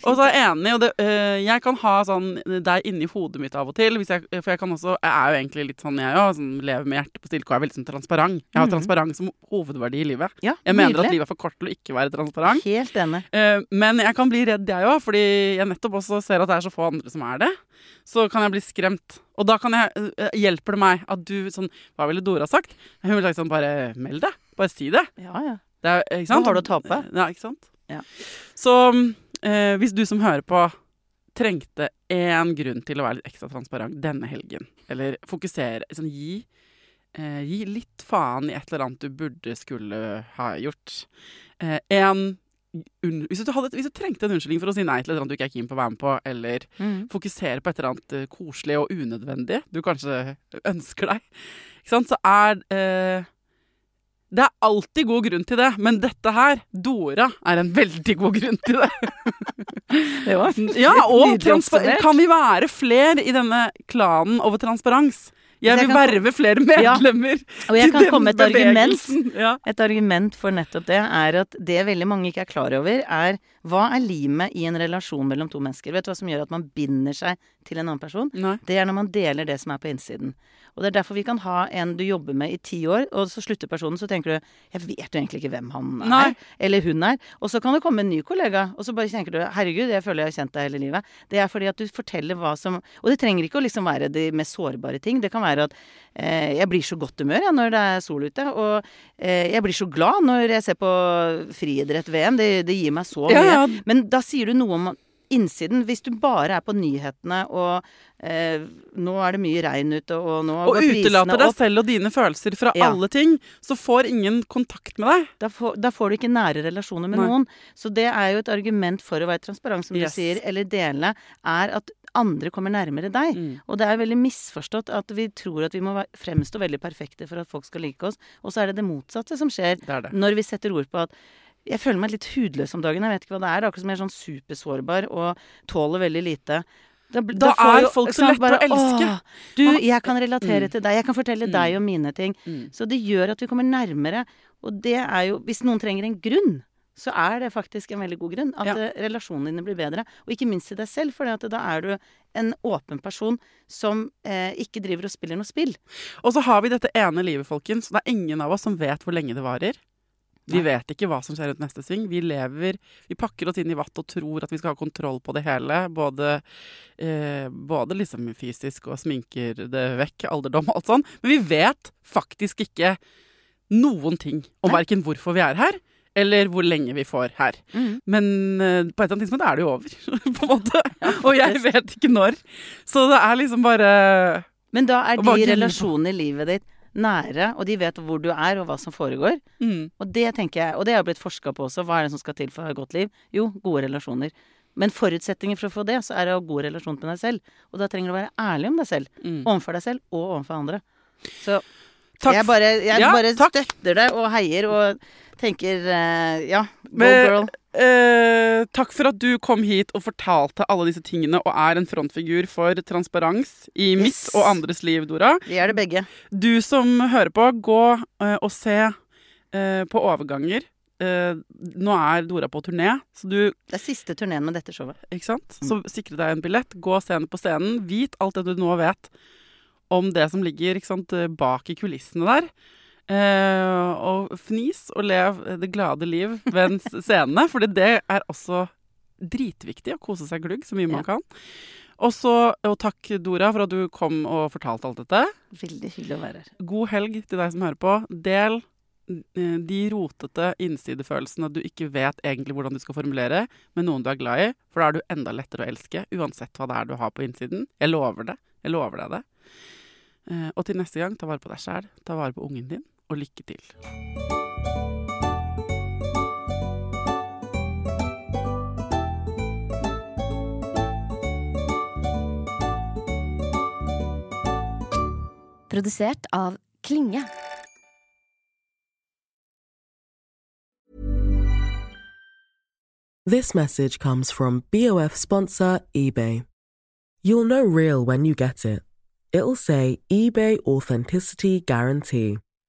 C: Og så er jeg enig, og det, øh, jeg kan ha sånn deg inni hodet mitt av og til. Hvis jeg, for jeg kan også Jeg er jo egentlig litt sånn, jeg òg. Sånn, lever med hjertet på stilke og er veldig sånn transparent. Jeg har
D: Mhm.
C: transparent som hovedverdi i livet.
D: ja,
C: Jeg mener at livet er for kort til å ikke være transparent.
D: Helt enig.
C: Uh, men jeg kan bli redd, jeg òg, fordi jeg nettopp også ser at det er så få andre som er det. Så kan jeg bli skremt. Og da kan jeg, uh, hjelper det meg at du sånn Hva ville Dora sagt? Hun ville sagt sånn Bare meld deg. Bare si det.
D: Ja, ja.
C: det er, ikke sant?
D: Hva har du å tape?
C: Ja, ikke sant?
D: Ja.
C: Så eh, hvis du som hører på trengte én grunn til å være litt ekstra transparent denne helgen, eller fokusere sånn, gi, eh, gi litt faen i et eller annet du burde skulle ha gjort. Én un hvis, du hadde, hvis du trengte en unnskyldning for å si nei til et eller annet du ikke er keen på å være med på, eller
D: Mm.
C: fokusere på et eller annet eh, koselig og unødvendig du kanskje ønsker deg, så er eh, Det er alltid god grunn til det, men dette her, Dora, er en veldig god grunn til det. [LAUGHS]
D: Det var [LAUGHS]
C: Ja, og kan vi være flere i denne klanen over transparens? Jeg
D: jeg
C: vil
D: kan få-
C: verve flere medlemmer
D: Og jeg kan komme et argument.
C: Ja.
D: Et argument for nettopp det er at det veldig mange ikke er klar over, er hva er limet i en relasjon mellom to mennesker? Vet du hva som gjør at man binder seg til en annen person?
C: Nei.
D: Det er når man deler det som er på innsiden. Og det er derfor vi kan ha en du jobber med i ti år, og så slutter personen, så tenker du jeg vet jo egentlig ikke hvem han er,
C: Nei.
D: eller hun er. Og så kan det komme en ny kollega, og så bare tenker du herregud, jeg føler jeg har kjent deg hele livet. Det er fordi at du forteller hva som Og det trenger ikke å liksom være de mest sårbare ting. Det kan være at eh, jeg blir så godt humør ja, når det er sol ute, og eh, jeg blir så glad når jeg ser på friidrett-VM. Det, det gir meg så mye.
C: Ja, ja.
D: Men da sier du noe om innsiden. Hvis du bare er på nyhetene og eh, nå er det mye regn ute, og nå
C: Og utelater deg selv og dine følelser fra
D: Ja.
C: alle ting, så får ingen kontakt med deg.
D: da får, da får du ikke nære relasjoner med
C: Nei.
D: noen. Så det er jo et argument for å være transparent, som
C: Yes.
D: du sier, eller dele, er at andre kommer nærmere deg.
C: Mm.
D: Og det er veldig misforstått at vi tror at vi må fremstå veldig perfekte for at folk skal like oss, og så er det det motsatte som skjer
C: Det det.
D: når vi setter ord på at jeg føler meg litt hudløs om dagen. Jeg vet ikke hva det er. Det er akkurat som jeg er sånn supersårbar og tåler veldig lite. Da,
C: Da
D: da
C: er
D: jo-
C: folk så lette bare, å elske.
D: «Åh, Du, jeg kan relatere
C: Mm.
D: til deg. Jeg kan fortelle
C: Mm.
D: deg om mine ting.
C: Mm.
D: Så det gjør at vi kommer nærmere. Og det er jo Hvis noen trenger en grunn, så er det faktisk en veldig god grunn. At
C: Ja.
D: eh, relasjonene dine blir bedre. Og ikke minst til deg selv, for da er du en åpen person som eh, ikke driver og spiller noe spill.
C: Og så har vi dette ene livet, folkens. Det er ingen av oss som vet hvor lenge det varer. Vi vet ikke hva som skjer rundt neste sving. Vi lever Vi pakker oss inn i vatt og tror at vi skal ha kontroll på det hele. Både, eh, både liksom fysisk og sminker det vekk, alderdom og alt sånn. Men vi vet faktisk ikke noen ting om verken hvorfor vi er her, eller hvor lenge vi får her. Men uh, på et eller annet tidspunkt er det jo over, [LAUGHS] på en måte. og jeg vet ikke når. Så det er liksom bare
D: Men da er de relasjonene i livet ditt nære, og de vet hvor du er og hva som foregår.
C: mm.
D: Og det tenker jeg, og det har blitt forska på også. Hva er det som skal til for å ha et godt liv? Jo, gode relasjoner. Men forutsetningen for å få det, så er det å ha god relasjon med deg selv. Og da trenger du å være ærlig om deg selv.
C: Mm.
D: Overfor deg selv og overfor andre. Så
C: Takk
D: jeg bare, jeg
C: Ja,
D: bare støtter deg og heier og tenker eh, ja, go
C: Men-
D: girl.
C: Eh, takk for at du kom hit og fortalte alle disse tingene og er en frontfigur for transparens i mitt og andres liv, Dora.
D: Vi er det begge.
C: Du som hører på, gå eh, og se eh, på overganger. Eh, nå er Dora på turné, så du
D: Det er siste turneen med dette showet.
C: Ikke sant? Så sikre deg en billett, gå scene på scenen. Vit alt det du nå vet om det som ligger sant, bak i kulissene der. Eh, og fnis og lev det glade liv ved scenene, for det er også dritviktig å kose seg glugg så mye man
D: Ja.
C: kan. Også, og takk Dora for at du kom og fortalte alt dette.
D: Veldig hyggelig å være her.
C: God helg til deg som hører på. Del eh, de rotete innsidefølelsene du ikke vet egentlig hvordan du skal formulere, med noen du er glad i, for da er du enda lettere å elske, uansett hva det er du har på innsiden. Jeg lover det. Jeg lover deg det. Eh, Og til neste gang, ta vare på deg sjæl, ta vare på ungen din, og lykke til.
F: Produsert av Klinge.
A: This message comes from BOF sponsor eBay. You'll know real when you get it. It'll say eBay Authenticity Guarantee.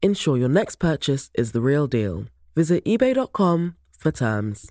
A: Ensure your next purchase is the real deal. Visit eBay.com for terms.